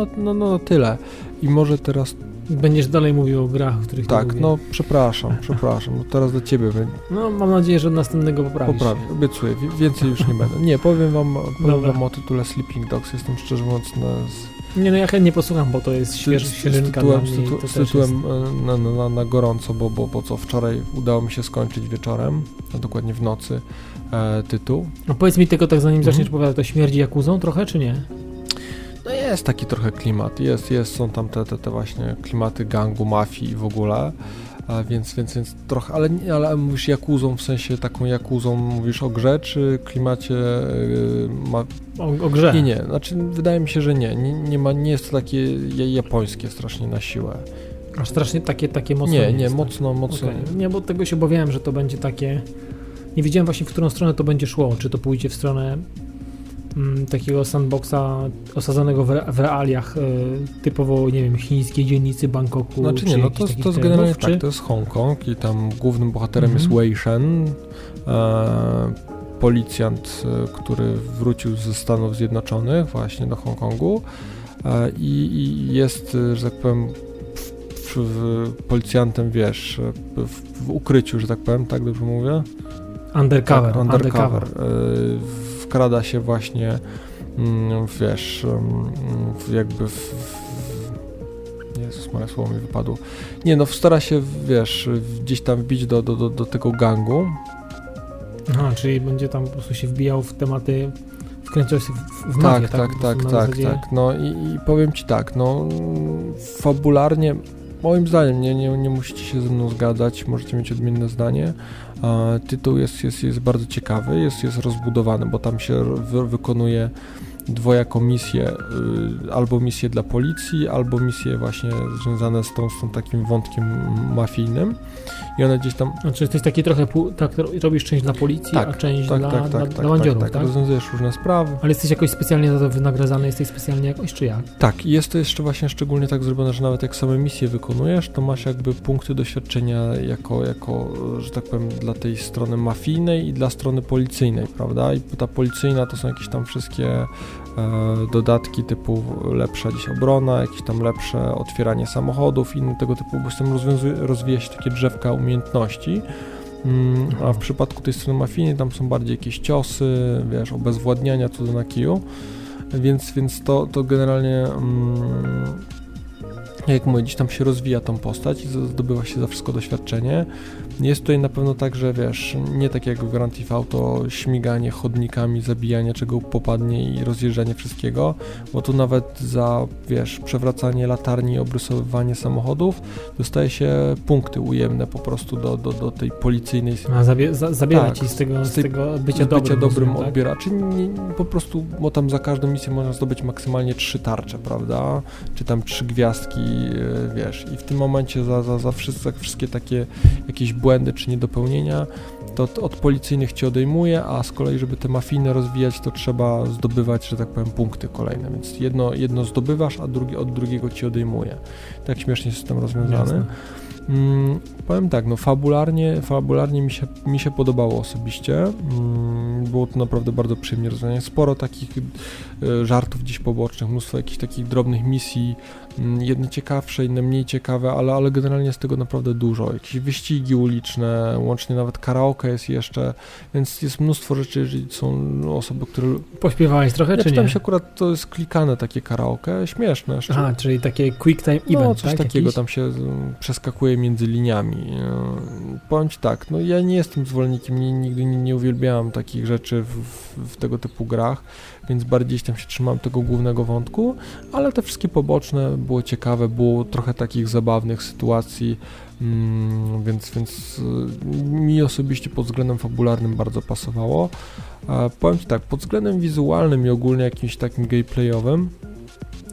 [SPEAKER 1] Na, no, no, tyle. I może teraz...
[SPEAKER 2] Będziesz dalej mówił o grach, o których
[SPEAKER 1] Tak, no przepraszam, przepraszam. No, teraz do ciebie będzie.
[SPEAKER 2] No mam nadzieję, że od następnego poprawisz.
[SPEAKER 1] Poprawię, obiecuję. Więcej już nie będę. Nie, powiem wam, powiem wam o tytule Sleeping Dogs. Jestem szczerze mówiąc na...
[SPEAKER 2] Nie, no ja chętnie posłucham, bo to jest świeży, świeżynka tytułem, dla
[SPEAKER 1] mnie. Z tytułem jest... Na, na, na, gorąco, bo, bo, bo co, wczoraj udało mi się skończyć wieczorem, a dokładnie w nocy, e, tytuł.
[SPEAKER 2] No powiedz mi tylko tak zanim mhm. zaczniesz opowiadać, to śmierdzi Jakuzą trochę, czy nie?
[SPEAKER 1] Jest taki trochę klimat, jest, jest, są tam te, te, te właśnie klimaty gangu, mafii w ogóle, a więc, więc, więc trochę, ale, ale mówisz jakuzą, w sensie taką jakuzą, mówisz o grze, czy klimacie yy,
[SPEAKER 2] ma... o, o, grze?
[SPEAKER 1] Nie, nie, znaczy wydaje mi się, że nie, nie, nie, ma, nie jest to takie japońskie strasznie na siłę.
[SPEAKER 2] A strasznie takie, takie mocno
[SPEAKER 1] Nie, nie, mocno, mocno.
[SPEAKER 2] Okay. Nie, bo tego się obawiałem, że to będzie takie... Nie wiedziałem właśnie, w którą stronę to będzie szło, czy to pójdzie w stronę takiego sandboxa osadzonego w, w realiach y, typowo, nie wiem, chińskiej dzielnicy Bangkoku.
[SPEAKER 1] Znaczy nie, no to, to jest generalnie tak, to jest Hongkong i tam głównym bohaterem jest mhm. Wei Shen, e, policjant, e, który wrócił ze Stanów Zjednoczonych właśnie do Hongkongu i, i jest, że tak powiem, w, w, policjantem, wiesz, w, w, ukryciu, że tak powiem, tak dobrze mówię?
[SPEAKER 2] Undercover.
[SPEAKER 1] Tak, undercover. undercover. Wkrada się właśnie, mm, wiesz, mm, jakby w, Jezus Maria, słowo mi wypadło. Nie no, stara się, wiesz, gdzieś tam wbić do, do, do, do tego gangu.
[SPEAKER 2] Aha, czyli będzie tam po prostu się wbijał w tematy wkręcał się w, w
[SPEAKER 1] mafię, tak? Tak, tak, tak, tak, tak. No i, i, powiem ci tak, no fabularnie, moim zdaniem, nie, nie, nie musicie się ze mną zgadzać, możecie mieć odmienne zdanie. Tytuł jest, jest, jest bardzo ciekawy, jest, jest rozbudowany, bo tam się wy, wykonuje dwojako misje, y, albo misje dla policji, albo misje właśnie związane z tą, z tą takim wątkiem mafijnym i one gdzieś tam...
[SPEAKER 2] Znaczy jesteś taki trochę, tak, robisz część dla policji, tak, a część tak, dla, tak, dla, tak, dla bandziorów, tak,
[SPEAKER 1] tak? rozwiązujesz różne sprawy.
[SPEAKER 2] Ale jesteś jakoś specjalnie za to wynagradzany, jesteś specjalnie jakoś, czy jak?
[SPEAKER 1] Tak, jest to jeszcze właśnie szczególnie tak zrobione, że nawet jak same misje wykonujesz, to masz jakby punkty doświadczenia jako, jako że tak powiem, dla tej strony mafijnej i dla strony policyjnej, prawda? I ta policyjna to są jakieś tam wszystkie dodatki typu lepsza dziś obrona, jakieś tam lepsze otwieranie samochodów, inne tego typu, bo chcemy rozwijać takie drzewka umiejętności. Mm, a w przypadku tej strony mafijnej tam są bardziej jakieś ciosy, wiesz, obezwładniania cudo na kiju, więc, więc to, to generalnie mm, jak mówię, gdzieś tam się rozwija tą postać i zdobywa się za wszystko doświadczenie. Jest tutaj na pewno tak, że wiesz, nie tak jak w Grand Theft Auto, śmiganie chodnikami, zabijanie czego popadnie i rozjeżdżanie wszystkiego, bo tu nawet za, wiesz, przewracanie latarni, obrysowywanie samochodów dostaje się punkty ujemne po prostu do, do, do tej policyjnej...
[SPEAKER 2] A zabie, za, zabiera tak, ci z tego, z, tej, z tego bycia, z dobrym, bycia dobrym
[SPEAKER 1] tak? odbiera. Czy nie, po prostu, bo tam za każdą misję można zdobyć maksymalnie trzy tarcze, prawda? Czy tam trzy gwiazdki, e, wiesz, i w tym momencie za, za, za wszystkie, wszystkie takie jakieś błędy błędy czy niedopełnienia, to od policyjnych ci odejmuje, a z kolei, żeby te mafijne rozwijać, to trzeba zdobywać, że tak powiem, punkty kolejne. Więc jedno, jedno zdobywasz, a drugi, od drugiego ci odejmuje. Tak śmiesznie system rozwiązany. Mm, powiem tak, no fabularnie, fabularnie mi się, mi się podobało osobiście. Mm, było to naprawdę bardzo przyjemnie rozwiązane. Sporo takich y, żartów gdzieś pobocznych, mnóstwo jakichś takich drobnych misji, jedne ciekawsze, inne mniej ciekawe, ale, ale generalnie jest tego naprawdę dużo. Jakieś wyścigi uliczne, łącznie nawet karaoke jest jeszcze, więc jest mnóstwo rzeczy, jeżeli są osoby, które...
[SPEAKER 2] Pośpiewałeś trochę, ja czy nie?
[SPEAKER 1] się akurat, to jest klikane takie karaoke, śmieszne. Jeszcze.
[SPEAKER 2] Aha, czyli takie quick time event,
[SPEAKER 1] No, coś tak? takiego, Jakiś? tam się mm, przeskakuje między liniami. E, powiem Ci tak, no ja nie jestem zwolennikiem, nigdy nie, nie uwielbiałem takich rzeczy w, w tego typu grach, więc bardziej tam się trzymam tego głównego wątku, ale te wszystkie poboczne było ciekawe, było trochę takich zabawnych sytuacji, mm, więc, więc y, mi osobiście pod względem fabularnym bardzo pasowało. Powiem Ci tak, pod względem wizualnym i ogólnie jakimś takim gameplayowym,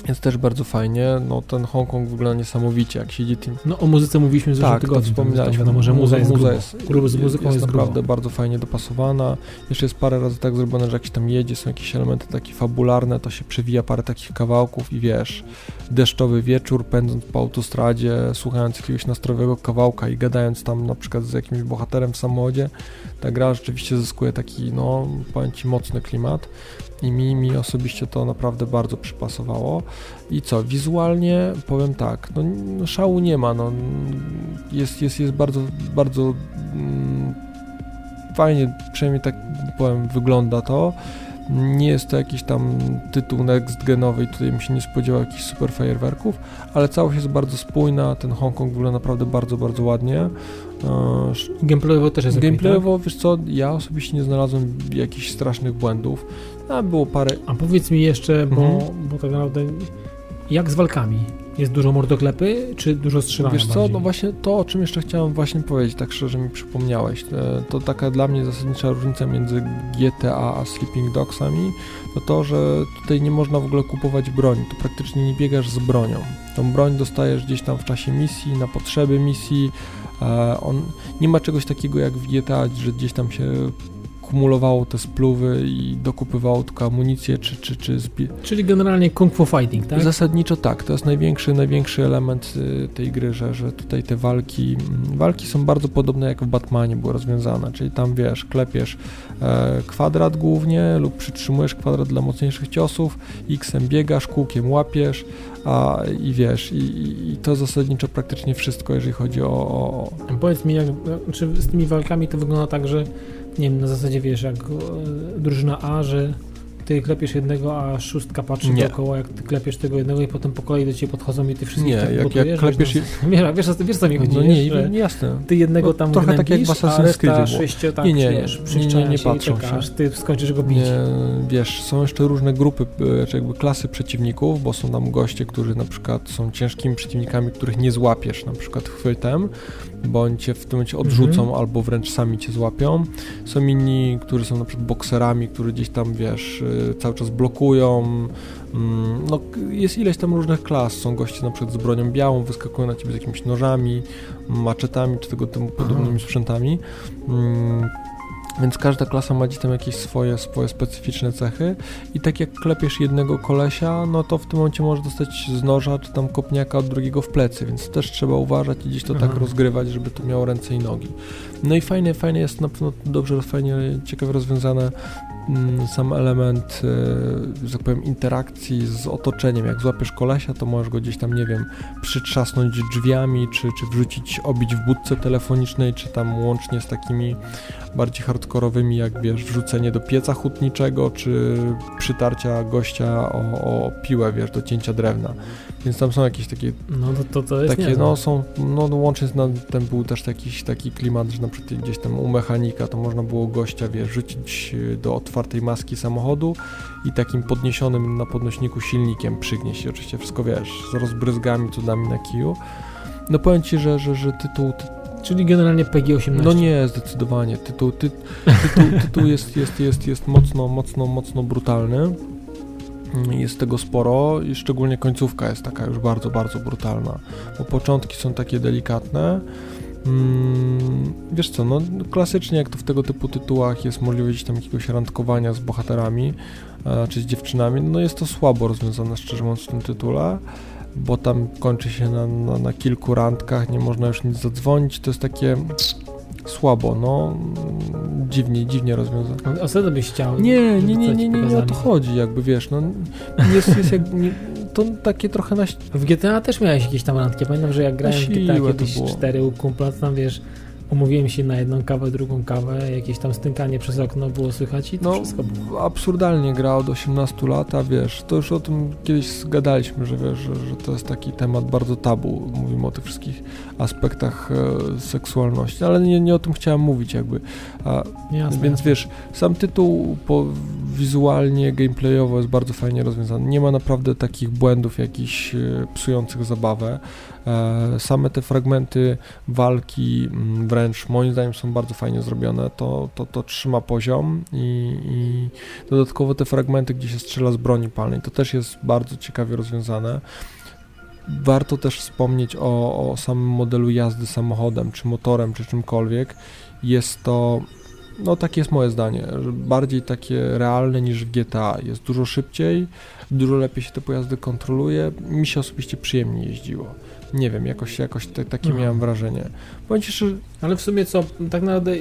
[SPEAKER 1] jest też bardzo fajnie. No ten Hongkong wygląda niesamowicie, jak siedzi tym.
[SPEAKER 2] No o muzyce mówiliśmy w
[SPEAKER 1] tak,
[SPEAKER 2] tygodniu.
[SPEAKER 1] wspominaliśmy.
[SPEAKER 2] Wiadomo, że muza jest,
[SPEAKER 1] muza jest,
[SPEAKER 2] grubo. z muzyką jest,
[SPEAKER 1] jest naprawdę grubo. bardzo fajnie dopasowana. Jeszcze jest parę razy tak zrobione, że jak się tam jedzie, są jakieś elementy takie fabularne, to się przewija parę takich kawałków i wiesz, deszczowy wieczór, pędząc po autostradzie, słuchając jakiegoś nastrojowego kawałka i gadając tam na przykład z jakimś bohaterem w samochodzie, ta gra rzeczywiście zyskuje taki, no, powiem Ci, mocny klimat i mi, mi osobiście to naprawdę bardzo przypasowało. I co, wizualnie powiem tak, no, szału nie ma, no, jest, jest, jest bardzo, bardzo mm, fajnie, przynajmniej tak powiem, wygląda to. Nie jest to jakiś tam tytuł next genowy i tutaj bym się nie spodziewał jakichś super fajerwerków, ale całość jest bardzo spójna, ten Hongkong wygląda naprawdę bardzo, bardzo ładnie. E,
[SPEAKER 2] gameplayowo też jest
[SPEAKER 1] Gameplayowo, okay, tak? wiesz co, ja osobiście nie znalazłem jakichś strasznych błędów. A było parę...
[SPEAKER 2] A powiedz mi jeszcze, bo, mhm. bo tak naprawdę jak z walkami? Jest dużo mordoklepy, czy dużo strzelania
[SPEAKER 1] Wiesz co, bardziej? no właśnie to, o czym jeszcze chciałem właśnie powiedzieć, tak szczerze mi przypomniałeś, e, to taka dla mnie zasadnicza różnica między GTA a Sleeping Dogsami, to to, że tutaj nie można w ogóle kupować broni, tu praktycznie nie biegasz z bronią. Tą broń dostajesz gdzieś tam w czasie misji, na potrzeby misji, on, nie ma czegoś takiego jak w GTA, że gdzieś tam się kumulowało te spluwy i dokupywało tylko amunicję, czy, czy, czy zbi-
[SPEAKER 2] Czyli generalnie Kung Fu Fighting, tak?
[SPEAKER 1] Zasadniczo tak, to jest największy, największy element y, tej gry, że, że tutaj te walki, mm, walki są bardzo podobne jak w Batmanie były rozwiązane, czyli tam wiesz, klepiesz e, kwadrat głównie lub przytrzymujesz kwadrat dla mocniejszych ciosów, X-em biegasz, kółkiem łapiesz a, i wiesz, i, i, i to zasadniczo praktycznie wszystko, jeżeli chodzi o... o...
[SPEAKER 2] Powiedz mi, jak, czy z tymi walkami to wygląda tak, że nie wiem, na zasadzie wiesz, jak e, drużyna A, że ty klepiesz jednego, a szóstka patrzy
[SPEAKER 1] Nie.
[SPEAKER 2] dookoła, jak ty klepiesz tego jednego i potem po kolei do ciebie podchodzą i ty wszystkich
[SPEAKER 1] Nie,
[SPEAKER 2] tak
[SPEAKER 1] jak-
[SPEAKER 2] botujesz,
[SPEAKER 1] jak klepiesz
[SPEAKER 2] Wiesz, no, wiesz, wiesz, wiesz, wiesz co mi chodzi,
[SPEAKER 1] No nie,
[SPEAKER 2] że
[SPEAKER 1] nie, jasne.
[SPEAKER 2] ty jednego
[SPEAKER 1] No,
[SPEAKER 2] tam
[SPEAKER 1] trochę tak jak w
[SPEAKER 2] gnębisz,
[SPEAKER 1] Assassin's było.
[SPEAKER 2] sześcio tak,
[SPEAKER 1] Nie, nie,
[SPEAKER 2] wiesz,
[SPEAKER 1] nie, nie, nie patrzą się.
[SPEAKER 2] aż ty skończysz go bić.
[SPEAKER 1] Nie, wiesz, są jeszcze różne grupy, e, czy jakby klasy przeciwników, bo są tam goście, którzy na przykład są ciężkimi przeciwnikami, których nie złapiesz, na przykład chwytem, bądź cię w tym momencie odrzucą,
[SPEAKER 2] Mhm.
[SPEAKER 1] albo wręcz sami cię złapią. Są inni, którzy są na przykład bokserami, którzy gdzieś tam, wiesz, e, cały czas blokują. Mm, No, jest ileś tam różnych klas. Są goście na przykład z bronią białą, wyskakują na ciebie z jakimiś nożami, maczetami, czy tego temu podobnymi sprzętami. Więc każda klasa ma gdzieś tam jakieś swoje, swoje specyficzne cechy i tak jak klepiesz jednego kolesia, no to w tym momencie możesz dostać z noża czy tam kopniaka od drugiego w plecy, więc też trzeba uważać i gdzieś to tak
[SPEAKER 2] Aha.
[SPEAKER 1] rozgrywać, żeby to miało ręce i nogi. No i fajnie, fajnie jest na pewno dobrze, fajnie, ciekawie rozwiązane sam element, e, że tak powiem, interakcji z otoczeniem. Jak złapiesz kolesia, to możesz go gdzieś tam, nie wiem, przytrzasnąć drzwiami, czy, czy wrzucić, obić w budce telefonicznej, czy tam łącznie z takimi bardziej hardkorowymi, jak wiesz, wrzucenie do pieca hutniczego, czy przytarcia gościa o, o piłę, wiesz, do cięcia drewna. Więc tam są jakieś takie
[SPEAKER 2] No to, to, to jest
[SPEAKER 1] takie,
[SPEAKER 2] niezłe.
[SPEAKER 1] no są, no łącznie z na, ten był też jakiś taki klimat, że na przykład gdzieś tam u mechanika to można było gościa, wiesz, rzucić y, do otwartej maski samochodu i takim podniesionym na podnośniku silnikiem przygnieść. Oczywiście wszystko, wiesz, z rozbryzgami, cudami na kiju. No powiem Ci, że, że, że tytuł, ty,
[SPEAKER 2] Czyli generalnie PG-18.
[SPEAKER 1] no nie, zdecydowanie, tytuł, ty, tytuł, tytuł jest, jest, jest, jest mocno, mocno, mocno brutalny. Jest tego sporo i szczególnie końcówka jest taka już bardzo, bardzo brutalna, bo początki są takie delikatne. Mm, wiesz co, no klasycznie jak to w tego typu tytułach jest możliwość tam jakiegoś randkowania z bohaterami e, czy z dziewczynami, no jest to słabo rozwiązane szczerze mówiąc w tym tytule, bo tam kończy się na, na, na kilku randkach, nie można już nic zadzwonić, to jest takie słabo, no dziwnie, dziwnie rozwiązane.
[SPEAKER 2] A co ty byś chciał?
[SPEAKER 1] Nie, nie, nie, nie, nie, o to chodzi, jakby wiesz, no jest, jest jak, to takie trochę na,
[SPEAKER 2] W GTA też miałeś jakieś tam randki. Pamiętam, że jak grałem w GTA
[SPEAKER 1] to
[SPEAKER 2] kiedyś
[SPEAKER 1] było.
[SPEAKER 2] 4 u kumpla, to tam wiesz, umówiłem się na jedną kawę, drugą kawę, jakieś tam stękanie przez okno było słychać i to
[SPEAKER 1] no
[SPEAKER 2] wszystko było.
[SPEAKER 1] absurdalnie gra od 18 lat, a wiesz, to już o tym kiedyś zgadaliśmy, że wiesz, że, że to jest taki temat bardzo tabu, mówimy o tych wszystkich aspektach e, seksualności, ale nie, nie o tym chciałem mówić jakby, a,
[SPEAKER 2] Jasne,
[SPEAKER 1] Więc
[SPEAKER 2] jasne.
[SPEAKER 1] wiesz, sam tytuł po, wizualnie, gameplayowo jest bardzo fajnie rozwiązany. Nie ma naprawdę takich błędów jakichś e, psujących zabawę. E, same te fragmenty walki mm, wręcz moim zdaniem są bardzo fajnie zrobione. To, to, to trzyma poziom i, i dodatkowo te fragmenty, gdzie się strzela z broni palnej, to też jest bardzo ciekawie rozwiązane. Warto też wspomnieć o, o samym modelu jazdy samochodem, czy motorem, czy czymkolwiek. Jest to no takie jest moje zdanie, bardziej takie realne niż w GTA. Jest dużo szybciej, dużo lepiej się te pojazdy kontroluje. Mi się osobiście przyjemnie jeździło. Nie wiem, jakoś, jakoś te, takie
[SPEAKER 2] Mhm.
[SPEAKER 1] miałem wrażenie. Powiem ci szczerze,
[SPEAKER 2] Ale w sumie co, tak naprawdę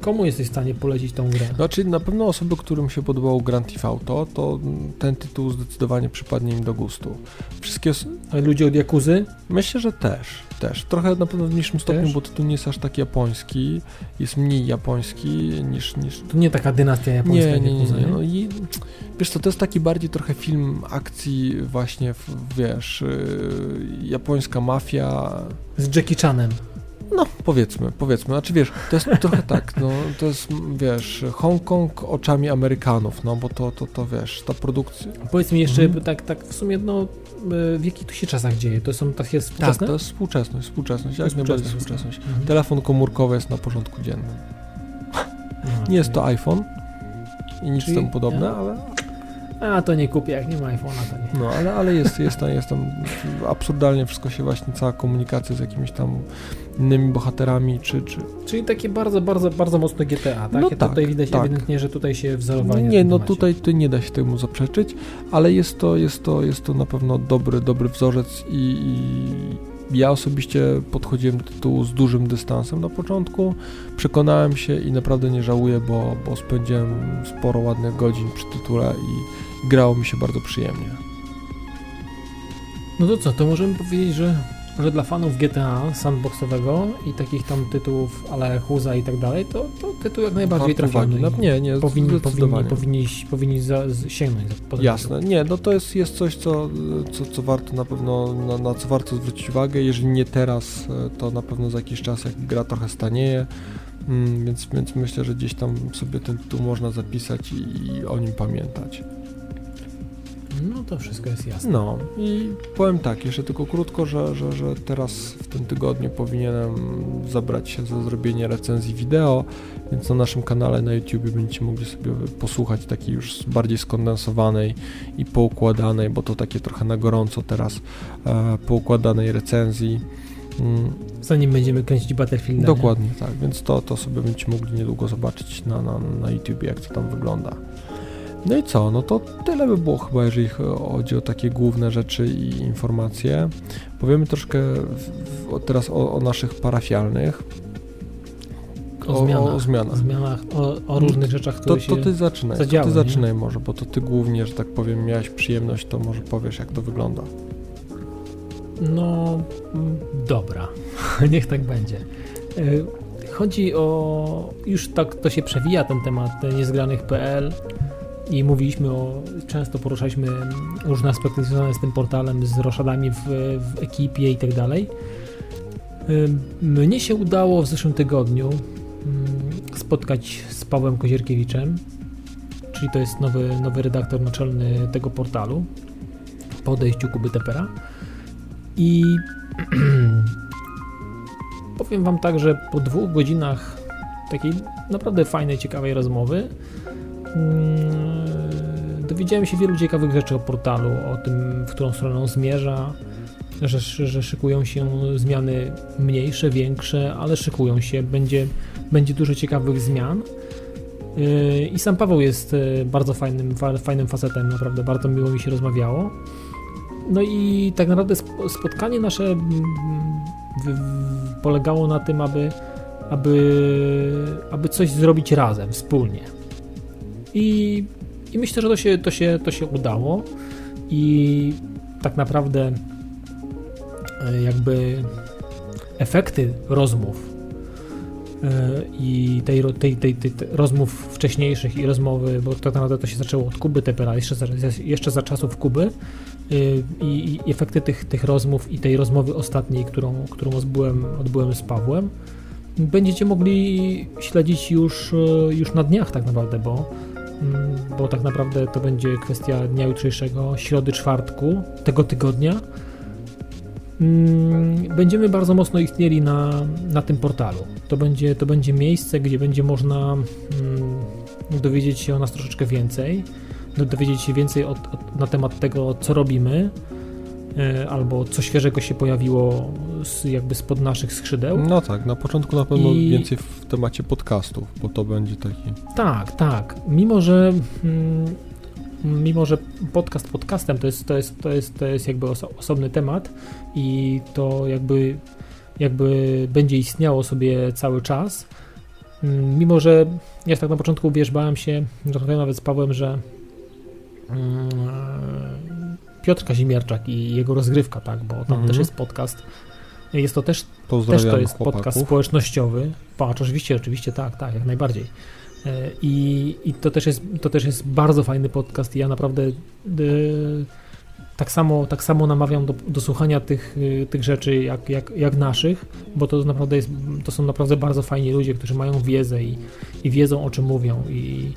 [SPEAKER 2] komu jesteś w stanie polecić tą grę?
[SPEAKER 1] znaczy na pewno osoby, którym się podobało Grand Theft Auto, to ten tytuł zdecydowanie przypadnie im do gustu. Wszystkie,
[SPEAKER 2] Ale ludzie od Jakuzy?
[SPEAKER 1] myślę, że też, też. Trochę na pewno w mniejszym stopniu,
[SPEAKER 2] Też?
[SPEAKER 1] bo tytuł nie jest aż tak japoński, jest mniej japoński niż, niż
[SPEAKER 2] To nie taka dynastia japońska
[SPEAKER 1] Nie, nie, nie, nie. No i wiesz co, to jest taki bardziej trochę film akcji właśnie, w, wiesz, yy, japońska mafia,
[SPEAKER 2] Z Jackie Chanem.
[SPEAKER 1] no powiedzmy, powiedzmy, znaczy wiesz, to jest trochę tak, no to jest, wiesz, Hongkong oczami Amerykanów, no bo to, to, to wiesz, ta produkcja,
[SPEAKER 2] Powiedz mi jeszcze
[SPEAKER 1] Mhm.
[SPEAKER 2] tak, tak w sumie, no y, w jakich tu się czasach dzieje? To są takie
[SPEAKER 1] tak,
[SPEAKER 2] współczesne?
[SPEAKER 1] to jest współczesność, współczesność, jak najbardziej współczesność.
[SPEAKER 2] Mhm.
[SPEAKER 1] Telefon komórkowy jest na porządku dziennym.
[SPEAKER 2] Aha,
[SPEAKER 1] Nie jest to iPhone i nic
[SPEAKER 2] Czyli-
[SPEAKER 1] temu podobne, ale
[SPEAKER 2] A to nie kupię, jak nie ma iPhone'a, to nie.
[SPEAKER 1] No, ale, ale jest, jest, tam, jest tam absurdalnie wszystko się właśnie, cała komunikacja z jakimiś tam innymi bohaterami, czy... czy...
[SPEAKER 2] Czyli takie bardzo, bardzo, bardzo mocne GTA, tak?
[SPEAKER 1] No tak,
[SPEAKER 2] tutaj widać
[SPEAKER 1] tak.
[SPEAKER 2] ewidentnie, że tutaj się wzorowali.
[SPEAKER 1] Nie, no
[SPEAKER 2] temacie.
[SPEAKER 1] tutaj to nie da się temu zaprzeczyć, ale jest to, jest to, jest to na pewno dobry, dobry wzorzec i, i ja osobiście podchodziłem do tytułu z dużym dystansem na początku, przekonałem się i naprawdę nie żałuję, bo, bo spędziłem sporo ładnych godzin przy tytule i grało mi się bardzo przyjemnie.
[SPEAKER 2] No to co, to możemy powiedzieć, że, że dla fanów GTA sandboxowego i takich tam tytułów ale Huza i tak dalej, to, to tytuł jak najbardziej
[SPEAKER 1] Warto
[SPEAKER 2] trafiony.
[SPEAKER 1] No, nie, nie,
[SPEAKER 2] powinni, powinni, powinni, powinni za, z, sięgnąć za po
[SPEAKER 1] Jasne, nie, no to jest, jest coś, co, co, co warto na pewno, na, na co warto zwrócić uwagę, jeżeli nie teraz, e, to na pewno za jakiś czas, jak gra trochę stanieje, mm, więc, więc myślę, że gdzieś tam sobie ten tytuł można zapisać i, i o nim pamiętać.
[SPEAKER 2] No to wszystko jest jasne.
[SPEAKER 1] No i powiem tak, jeszcze tylko krótko, że, że, że teraz w tym tygodniu powinienem zabrać się za zrobienie recenzji wideo, więc na naszym kanale na YouTube będziecie mogli sobie posłuchać takiej już bardziej skondensowanej i poukładanej, bo to takie trochę na gorąco teraz, e, poukładanej recenzji. Mm,
[SPEAKER 2] Zanim będziemy kręcić Battlefield.
[SPEAKER 1] dokładnie tak, więc to, to sobie będziecie mogli niedługo zobaczyć na, na, na YouTube, jak to tam wygląda. No i co? No to tyle by było chyba, jeżeli chodzi o takie główne rzeczy i informacje. Powiemy troszkę teraz o, o naszych parafialnych.
[SPEAKER 2] O zmianach.
[SPEAKER 1] O, zmianach.
[SPEAKER 2] O zmianach, o, o różnych rzeczach,
[SPEAKER 1] To,
[SPEAKER 2] które
[SPEAKER 1] to
[SPEAKER 2] się...
[SPEAKER 1] ty zaczynaj, to
[SPEAKER 2] zadziały,
[SPEAKER 1] ty
[SPEAKER 2] nie?
[SPEAKER 1] zaczynaj może, bo to ty głównie, że tak powiem, miałeś przyjemność, to może powiesz, jak to wygląda.
[SPEAKER 2] No, dobra. Niech tak będzie. Y, Chodzi o... Już tak to się przewija ten temat e, niezgranych.pl i mówiliśmy o... Często poruszaliśmy różne aspekty związane z tym portalem, z roszadami w, w ekipie i tak dalej. Mnie się udało w zeszłym tygodniu spotkać z Pawłem Kozierkiewiczem, czyli to jest nowy, nowy redaktor naczelny tego portalu po odejściu Kuby Tepera. I powiem Wam tak, że po dwóch godzinach takiej naprawdę fajnej, ciekawej rozmowy dowiedziałem się wielu ciekawych rzeczy o portalu, o tym, w którą stronę on zmierza, że, że szykują się zmiany mniejsze, większe, ale szykują się, będzie, będzie dużo ciekawych zmian. Yy, I sam Paweł jest yy, bardzo fajnym, fa- fajnym facetem, naprawdę bardzo miło mi się rozmawiało. No i tak naprawdę sp- spotkanie nasze polegało na tym, aby, aby, aby coś zrobić razem, wspólnie. I, i myślę, że to się, to, się, to się udało. I tak naprawdę e, jakby efekty rozmów e, i tej, tej, tej, tej, rozmów wcześniejszych i rozmowy, bo tak naprawdę to się zaczęło od Kuby Tepera, jeszcze za, jeszcze za czasów Kuby y, i, i efekty tych, tych rozmów i tej rozmowy ostatniej, którą, którą odbyłem, odbyłem z Pawłem, będziecie mogli śledzić już, już na dniach tak naprawdę, bo, bo tak naprawdę to będzie kwestia dnia jutrzejszego, środy, czwartku tego tygodnia. Mm, Będziemy bardzo mocno istnieli na, na tym portalu. To będzie, to będzie miejsce, gdzie będzie można mm, dowiedzieć się o nas troszeczkę więcej, do- dowiedzieć się więcej od, od, na temat tego, co robimy, albo co świeżego się pojawiło z, jakby spod naszych skrzydeł.
[SPEAKER 1] No tak, na początku na pewno
[SPEAKER 2] I-
[SPEAKER 1] więcej w temacie podcastów, bo to będzie taki...
[SPEAKER 2] Tak, tak. Mimo, że mm, mimo, że podcast podcastem to jest, to jest, to jest, to jest jakby oso- osobny temat i to jakby, jakby będzie istniało sobie cały czas. Mm, Mimo, że ja tak na początku wiesz, bałem się, rozmawiałem nawet z Pawłem, że mm, Piotr Kazimierczak i jego rozgrywka, tak, bo tam
[SPEAKER 1] Mhm.
[SPEAKER 2] też jest podcast. Jest to też też to jest
[SPEAKER 1] chłopaków.
[SPEAKER 2] podcast społecznościowy. Patrz, oczywiście, oczywiście, tak, tak, jak najbardziej. E, I, i to, też jest, to też jest bardzo fajny podcast i ja naprawdę e, tak, samo, tak samo namawiam do, do słuchania tych, e, tych rzeczy jak, jak, jak naszych, bo to naprawdę jest, to są naprawdę bardzo fajni ludzie, którzy mają wiedzę i, i wiedzą o czym mówią i,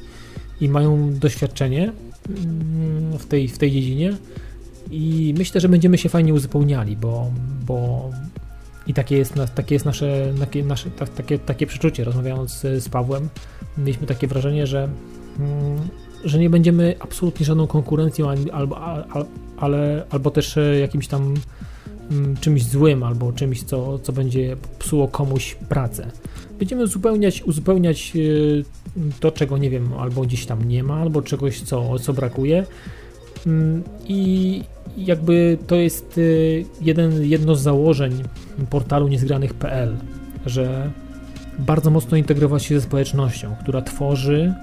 [SPEAKER 2] i mają doświadczenie mm, w tej, w tej dziedzinie i myślę, że będziemy się fajnie uzupełniali, bo, bo i takie jest, takie jest nasze, takie, nasze ta, takie, takie przeczucie. Rozmawiając z, z Pawłem, mieliśmy takie wrażenie, że, mm, że nie będziemy absolutnie żadną konkurencją, albo, ale, albo też e, jakimś tam mm, czymś złym, albo czymś, co, co będzie psuło komuś pracę. Będziemy uzupełniać, uzupełniać e, to, czego nie wiem, albo gdzieś tam nie ma, albo czegoś, co, co brakuje. Mm, I jakby to jest e, jeden, jedno z założeń portalu niezgranych.pl, że bardzo mocno integrować się ze społecznością, która tworzy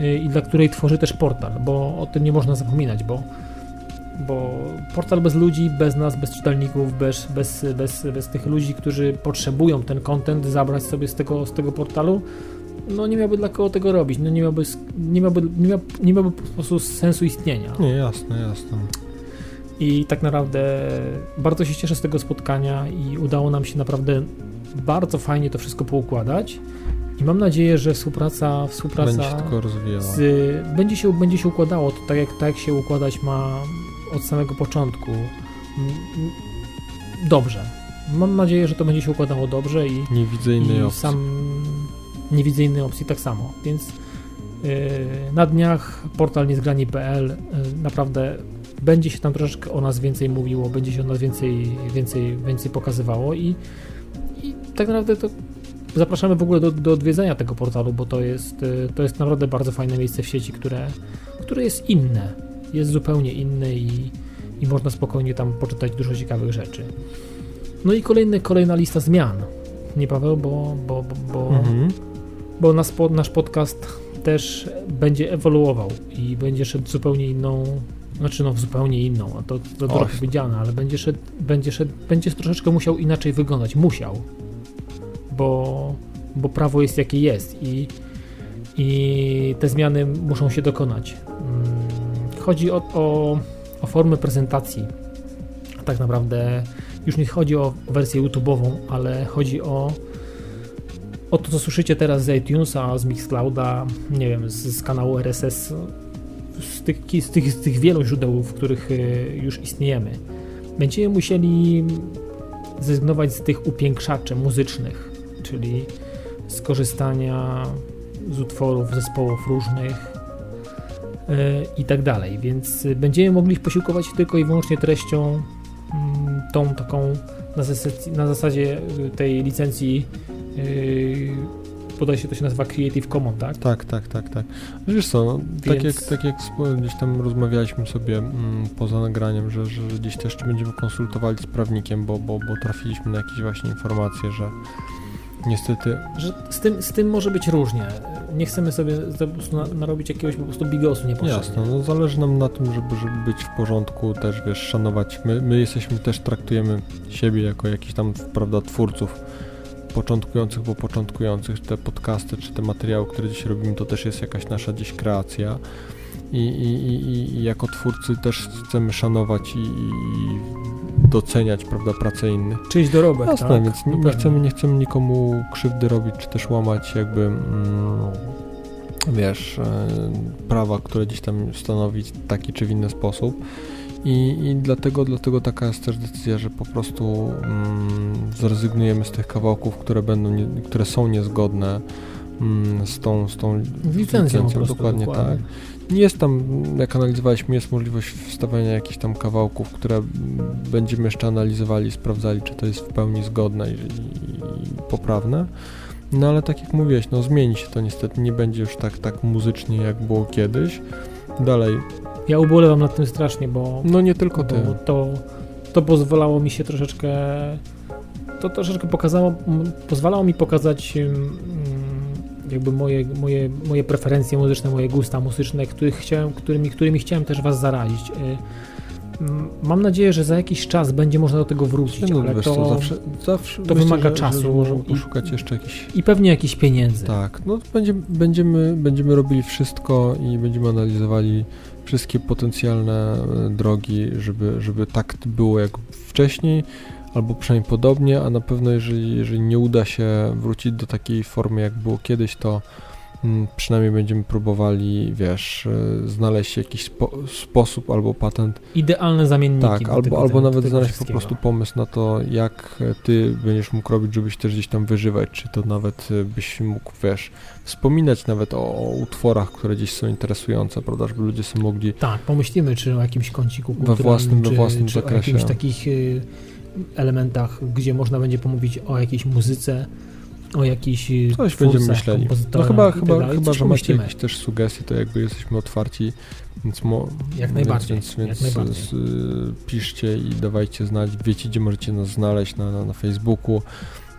[SPEAKER 2] y, i dla której tworzy też portal, bo o tym nie można zapominać, bo, bo portal bez ludzi, bez nas, bez czytelników, bez, bez, bez, bez tych ludzi, którzy potrzebują ten content zabrać sobie z tego, z tego portalu, no nie miałby dla kogo tego robić, no nie miałby, nie miałby, nie miałby, nie miałby po prostu sensu istnienia.
[SPEAKER 1] Nie, jasne, jasne.
[SPEAKER 2] I tak naprawdę bardzo się cieszę z tego spotkania i udało nam się naprawdę bardzo fajnie to wszystko poukładać. I mam nadzieję, że współpraca, współpraca
[SPEAKER 1] będzie, tylko rozwijała.
[SPEAKER 2] Z, będzie, się, będzie się układało to tak jak, tak jak się układać ma od samego początku. Dobrze. Mam nadzieję, że to będzie się układało dobrze i
[SPEAKER 1] nie widzę innej
[SPEAKER 2] i
[SPEAKER 1] opcji.
[SPEAKER 2] Sam nie widzę innej opcji tak samo. Więc yy, na dniach portal niezgrani.pl yy, naprawdę będzie się tam troszeczkę o nas więcej mówiło, będzie się o nas więcej, więcej, więcej pokazywało i i tak naprawdę to zapraszamy w ogóle do, do odwiedzenia tego portalu, bo to jest, y, to jest naprawdę bardzo fajne miejsce w sieci, które, które jest inne, jest zupełnie inne i, i można spokojnie tam poczytać dużo ciekawych rzeczy. No i kolejny, kolejna lista zmian, nie Paweł, bo, bo, bo, bo, mhm. bo nasz, nasz podcast też będzie ewoluował i będzie szedł zupełnie inną znaczy no zupełnie inną, a to, to trochę powiedziane, ale będzie szedł, będzie szedł, będzie troszeczkę musiał inaczej wyglądać, musiał, bo, bo prawo jest jakie jest i, i te zmiany muszą się dokonać. Mm, chodzi o, o, o formę prezentacji, tak naprawdę już nie chodzi o wersję YouTube'ową, ale chodzi o o to, co słyszycie teraz z iTunesa, z Mixclouda, nie wiem, z, z kanału RSS, z tych, z tych, z tych wielu źródeł, w których e, już istniejemy. Będziemy musieli zrezygnować z tych upiększaczy muzycznych, czyli skorzystania z utworów zespołów różnych yy, i tak dalej, więc będziemy mogli posiłkować się tylko i wyłącznie treścią yy, tą taką na zasadzie, na zasadzie tej licencji bodaj się to się nazywa Creative Commons, tak?
[SPEAKER 1] Tak, tak, tak, tak. Wiesz co, no, Więc... tak, jak, tak jak gdzieś tam rozmawialiśmy sobie mm, poza nagraniem, że, że gdzieś też będziemy konsultowali z prawnikiem, bo, bo, bo trafiliśmy na jakieś właśnie informacje, że niestety...
[SPEAKER 2] Że z tym, z tym może być różnie. Nie chcemy sobie po prostu narobić jakiegoś po prostu bigosu niepotrzebnie.
[SPEAKER 1] Jasne, no zależy nam na tym, żeby, żeby być w porządku, też wiesz, szanować. My, my jesteśmy, też traktujemy siebie jako jakichś tam, prawda, twórców początkujących, bo początkujących, te podcasty, czy te materiały, które dziś robimy, to też jest jakaś nasza gdzieś kreacja. I, i, i, i jako twórcy też chcemy szanować i, i doceniać, prawda, pracę innych.
[SPEAKER 2] Czyjś dorobek,
[SPEAKER 1] Jasne,
[SPEAKER 2] tak?
[SPEAKER 1] więc nie, nie, chcemy, nie chcemy nikomu krzywdy robić, czy też łamać jakby, mm, wiesz, e, prawa, które gdzieś tam stanowić w taki czy w inny sposób. I, I, dlatego, dlatego taka jest też decyzja, że po prostu mm, zrezygnujemy z tych kawałków, które będą, nie, które są niezgodne mm, z tą, z tą
[SPEAKER 2] licencją.
[SPEAKER 1] licencją. Dokładnie, dokładnie, tak. Nie jest tam, jak analizowaliśmy, jest możliwość wstawiania jakichś tam kawałków, które będziemy jeszcze analizowali, sprawdzali, czy to jest w pełni zgodne i, i poprawne. No ale tak jak mówiłeś, no zmieni się to niestety, nie będzie już tak, tak muzycznie, jak było kiedyś. Dalej
[SPEAKER 2] ja ubolewam nad tym strasznie, bo.
[SPEAKER 1] No nie tylko ty.
[SPEAKER 2] To, to pozwalało mi się troszeczkę. To troszeczkę pokazało, pozwalało mi pokazać jakby moje, moje, moje preferencje muzyczne, moje gusta muzyczne, których chciałem, którymi, którymi chciałem też was zarazić. Y, mam nadzieję, że za jakiś czas będzie można do tego wrócić, no, ale to,
[SPEAKER 1] zawsze, zawsze
[SPEAKER 2] to wymaga że, czasu. Że
[SPEAKER 1] możemy poszukać i, jeszcze jakichś...
[SPEAKER 2] I pewnie jakichś pieniędzy.
[SPEAKER 1] Tak, no będziemy, będziemy, będziemy robili wszystko i będziemy analizowali wszystkie potencjalne e, drogi, żeby, żeby tak było jak wcześniej, albo przynajmniej podobnie, a na pewno jeżeli, jeżeli nie uda się wrócić do takiej formy jak było kiedyś, to, przynajmniej będziemy próbowali, wiesz, e, znaleźć jakiś spo, sposób albo patent.
[SPEAKER 2] Idealne zamienniki.
[SPEAKER 1] Tak, albo, albo nawet znaleźć po prostu pomysł na to, jak ty będziesz mógł robić, żebyś też gdzieś tam wyżywać, czy to nawet e, byś mógł, wiesz, wspominać nawet o, o utworach, które gdzieś są interesujące, prawda, żeby ludzie sobie mogli...
[SPEAKER 2] Tak, pomyślimy, czy o jakimś kąciku
[SPEAKER 1] we własnym,
[SPEAKER 2] czy,
[SPEAKER 1] we własnym
[SPEAKER 2] czy
[SPEAKER 1] zakresie.
[SPEAKER 2] o jakimś takich elementach, gdzie można będzie pomówić o jakiejś muzyce, o jakiś y,
[SPEAKER 1] Coś będziemy myśleli. No chyba, chyba,
[SPEAKER 2] tak
[SPEAKER 1] chyba że macie jakieś też sugestie, to jakby jesteśmy otwarci, więc mo,
[SPEAKER 2] jak najbardziej.
[SPEAKER 1] Więc, więc,
[SPEAKER 2] jak najbardziej.
[SPEAKER 1] Z, y, piszcie i dawajcie znać. Wiecie, gdzie możecie nas znaleźć na, na, na Facebooku,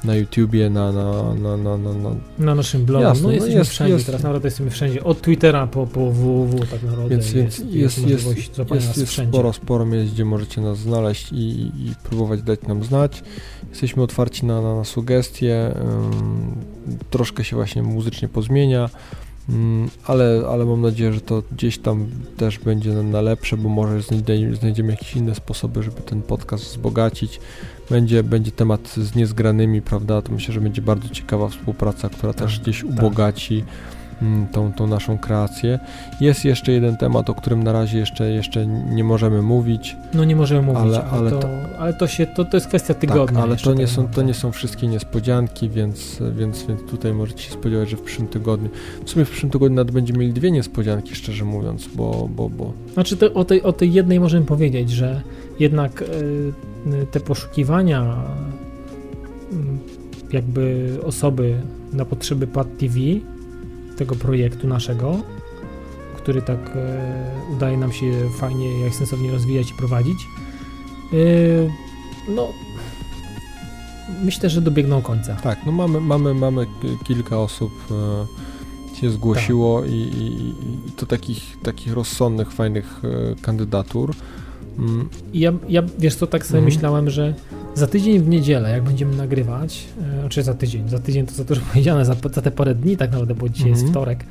[SPEAKER 1] na YouTubie, na, na, na, na, na, na...
[SPEAKER 2] na naszym blogu.
[SPEAKER 1] Jasne,
[SPEAKER 2] no
[SPEAKER 1] no
[SPEAKER 2] jesteśmy
[SPEAKER 1] jest-
[SPEAKER 2] wszędzie,
[SPEAKER 1] jest-
[SPEAKER 2] teraz naprawdę jesteśmy wszędzie. Od Twittera po, po www tak naprawdę
[SPEAKER 1] Więc,
[SPEAKER 2] jest,
[SPEAKER 1] jest, jest,
[SPEAKER 2] możliwość
[SPEAKER 1] jest, jest
[SPEAKER 2] wszędzie.
[SPEAKER 1] sporo, sporo miejsc, gdzie możecie nas znaleźć i, i, i próbować dać nam znać. Jesteśmy otwarci na, na, na sugestie. ym, troszkę się właśnie muzycznie pozmienia, ale, ale mam nadzieję, że to gdzieś tam też będzie na, na lepsze, bo może znajdziemy, znajdziemy jakieś inne sposoby, żeby ten podcast wzbogacić. Będzie, będzie temat z niezgranymi, prawda? To myślę, że będzie bardzo ciekawa współpraca, która też gdzieś
[SPEAKER 2] tak.
[SPEAKER 1] ubogaci mm, tą, tą naszą kreację. Jest jeszcze jeden temat, o którym na razie jeszcze, jeszcze nie możemy mówić.
[SPEAKER 2] No nie możemy mówić,
[SPEAKER 1] Ale-
[SPEAKER 2] ale, to,
[SPEAKER 1] to-
[SPEAKER 2] ale to się, to, to jest kwestia tygodnia.
[SPEAKER 1] tak, ale to nie,
[SPEAKER 2] tak
[SPEAKER 1] są, to nie są wszystkie niespodzianki, więc, więc, więc tutaj możecie się spodziewać, że w przyszłym tygodniu, w sumie w przyszłym tygodniu nawet będziemy mieli dwie niespodzianki, szczerze mówiąc, bo, bo, bo
[SPEAKER 2] Znaczy to, o, tej, o tej jednej możemy powiedzieć, że jednak y, te poszukiwania y, jakby osoby na potrzeby Pad TV, tego projektu naszego, który tak y, udaje nam się fajnie, jak sensownie rozwijać i prowadzić, y, no myślę, że dobiegną końca.
[SPEAKER 1] tak, no mamy, mamy, mamy kilka osób e, się zgłosiło
[SPEAKER 2] Tak.
[SPEAKER 1] i, i, i to takich, takich rozsądnych, fajnych e, kandydatur.
[SPEAKER 2] I ja, ja wiesz co, tak sobie
[SPEAKER 1] Mhm.
[SPEAKER 2] myślałem, że za tydzień w niedzielę, jak będziemy nagrywać, e, znaczy za tydzień, za tydzień to za dużo powiedziane, za, za te parę dni tak naprawdę, bo dzisiaj jest
[SPEAKER 1] Mhm.
[SPEAKER 2] wtorek,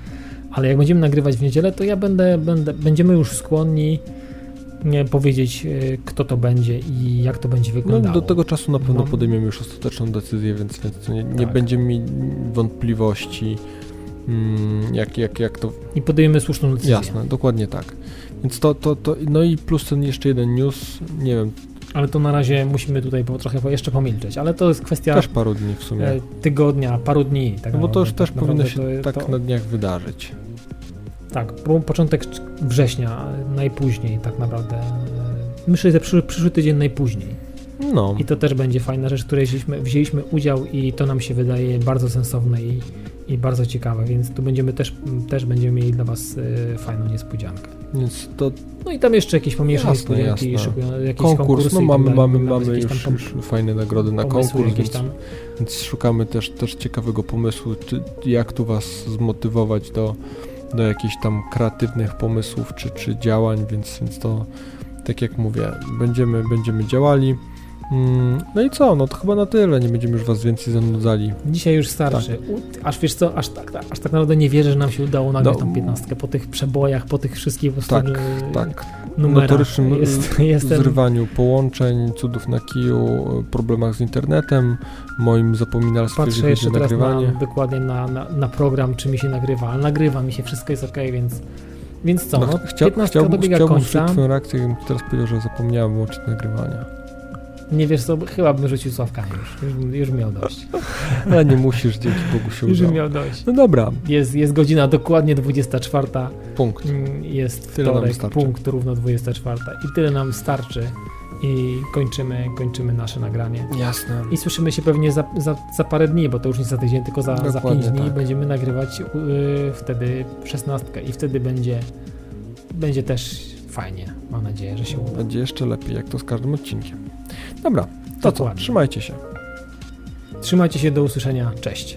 [SPEAKER 2] ale jak będziemy nagrywać w niedzielę, to ja będę, będę będziemy już skłonni nie, powiedzieć, e, kto to będzie i jak to będzie
[SPEAKER 1] No,
[SPEAKER 2] wyglądało.
[SPEAKER 1] do tego czasu na pewno
[SPEAKER 2] Mam-
[SPEAKER 1] podejmiemy już ostateczną decyzję, więc, więc nie, nie
[SPEAKER 2] Tak.
[SPEAKER 1] będziemy mieli wątpliwości, mm, jak, jak, jak to
[SPEAKER 2] I podejmiemy słuszną decyzję.
[SPEAKER 1] Jasne, dokładnie tak. Więc to, to, to, no i plus ten jeszcze jeden news, nie wiem,
[SPEAKER 2] Ale to na razie musimy tutaj po, trochę jeszcze pomilczeć, ale to jest kwestia
[SPEAKER 1] też paru dni w sumie.
[SPEAKER 2] e, tygodnia, paru dni. Tak
[SPEAKER 1] No bo to już też
[SPEAKER 2] tak
[SPEAKER 1] powinno się
[SPEAKER 2] to-
[SPEAKER 1] tak na dniach wydarzyć.
[SPEAKER 2] Tak, po, początek września, najpóźniej tak naprawdę. e, Myślę, że przyszły, przyszły tydzień najpóźniej.
[SPEAKER 1] No,
[SPEAKER 2] I to też będzie fajna rzecz, w której wzięliśmy, wzięliśmy udział i to nam się wydaje bardzo sensowne i, i bardzo ciekawe, więc tu będziemy też, też będziemy mieli dla Was e, fajną niespodziankę.
[SPEAKER 1] Więc to
[SPEAKER 2] No i tam jeszcze jakieś pomniejsze
[SPEAKER 1] Jasne, jasne.
[SPEAKER 2] jakieś
[SPEAKER 1] konkurs, no mamy,
[SPEAKER 2] tak
[SPEAKER 1] mamy, mamy już,
[SPEAKER 2] tam
[SPEAKER 1] już fajne nagrody na konkurs, więc,
[SPEAKER 2] tam.
[SPEAKER 1] więc szukamy też, też ciekawego pomysłu, czy, jak tu Was zmotywować do, do jakichś tam kreatywnych pomysłów czy, czy działań, więc, więc to tak jak mówię, będziemy, będziemy działali. Mm, No i co, no to chyba na tyle, nie będziemy już Was więcej zanudzali.
[SPEAKER 2] Dzisiaj już starszy. U, aż wiesz co, aż tak, aż tak naprawdę nie wierzę, że nam się udało nagrać
[SPEAKER 1] No,
[SPEAKER 2] tą piętnastkę po tych przebojach, po tych wszystkich
[SPEAKER 1] Tak, tak.
[SPEAKER 2] numerach.
[SPEAKER 1] Notorycznym
[SPEAKER 2] Jest, jestem,
[SPEAKER 1] zrywaniu połączeń, cudów na kiju, problemach z internetem, moim zapominalstwie,
[SPEAKER 2] Patrzę
[SPEAKER 1] chodzi
[SPEAKER 2] jeszcze teraz
[SPEAKER 1] nagrywanie.
[SPEAKER 2] na, dokładnie na, na, na program, czy mi się nagrywa, ale nagrywa mi się, wszystko jest ok, więc, więc co, no,
[SPEAKER 1] No, chcia,
[SPEAKER 2] 15
[SPEAKER 1] chciałbym,
[SPEAKER 2] dobiega
[SPEAKER 1] chciałbym
[SPEAKER 2] końca,
[SPEAKER 1] twoją reakcję, teraz powiedział, że zapomniałem wyłączyć nagrywania.
[SPEAKER 2] Nie wiesz co, chyba bym rzucił sławkami już, już, już miał dość,
[SPEAKER 1] Ale nie musisz, dzięki Bogu się
[SPEAKER 2] już miał dość.
[SPEAKER 1] No dobra,
[SPEAKER 2] Jest, jest godzina dokładnie 24,
[SPEAKER 1] punkt.
[SPEAKER 2] mm, jest wtorek, punkt równo 24 i tyle nam starczy i kończymy, kończymy nasze nagranie.
[SPEAKER 1] Jasne.
[SPEAKER 2] I słyszymy się pewnie za, za, za parę dni, bo to już nie za tydzień, tylko za, za 5 dni
[SPEAKER 1] tak.
[SPEAKER 2] będziemy nagrywać y, wtedy szesnastkę i wtedy będzie, będzie też fajnie. Mam nadzieję, że się uda.
[SPEAKER 1] Będzie jeszcze lepiej, jak to z każdym odcinkiem. Dobra, to co?
[SPEAKER 2] Dokładnie.
[SPEAKER 1] Trzymajcie się.
[SPEAKER 2] Trzymajcie się, do usłyszenia. Cześć.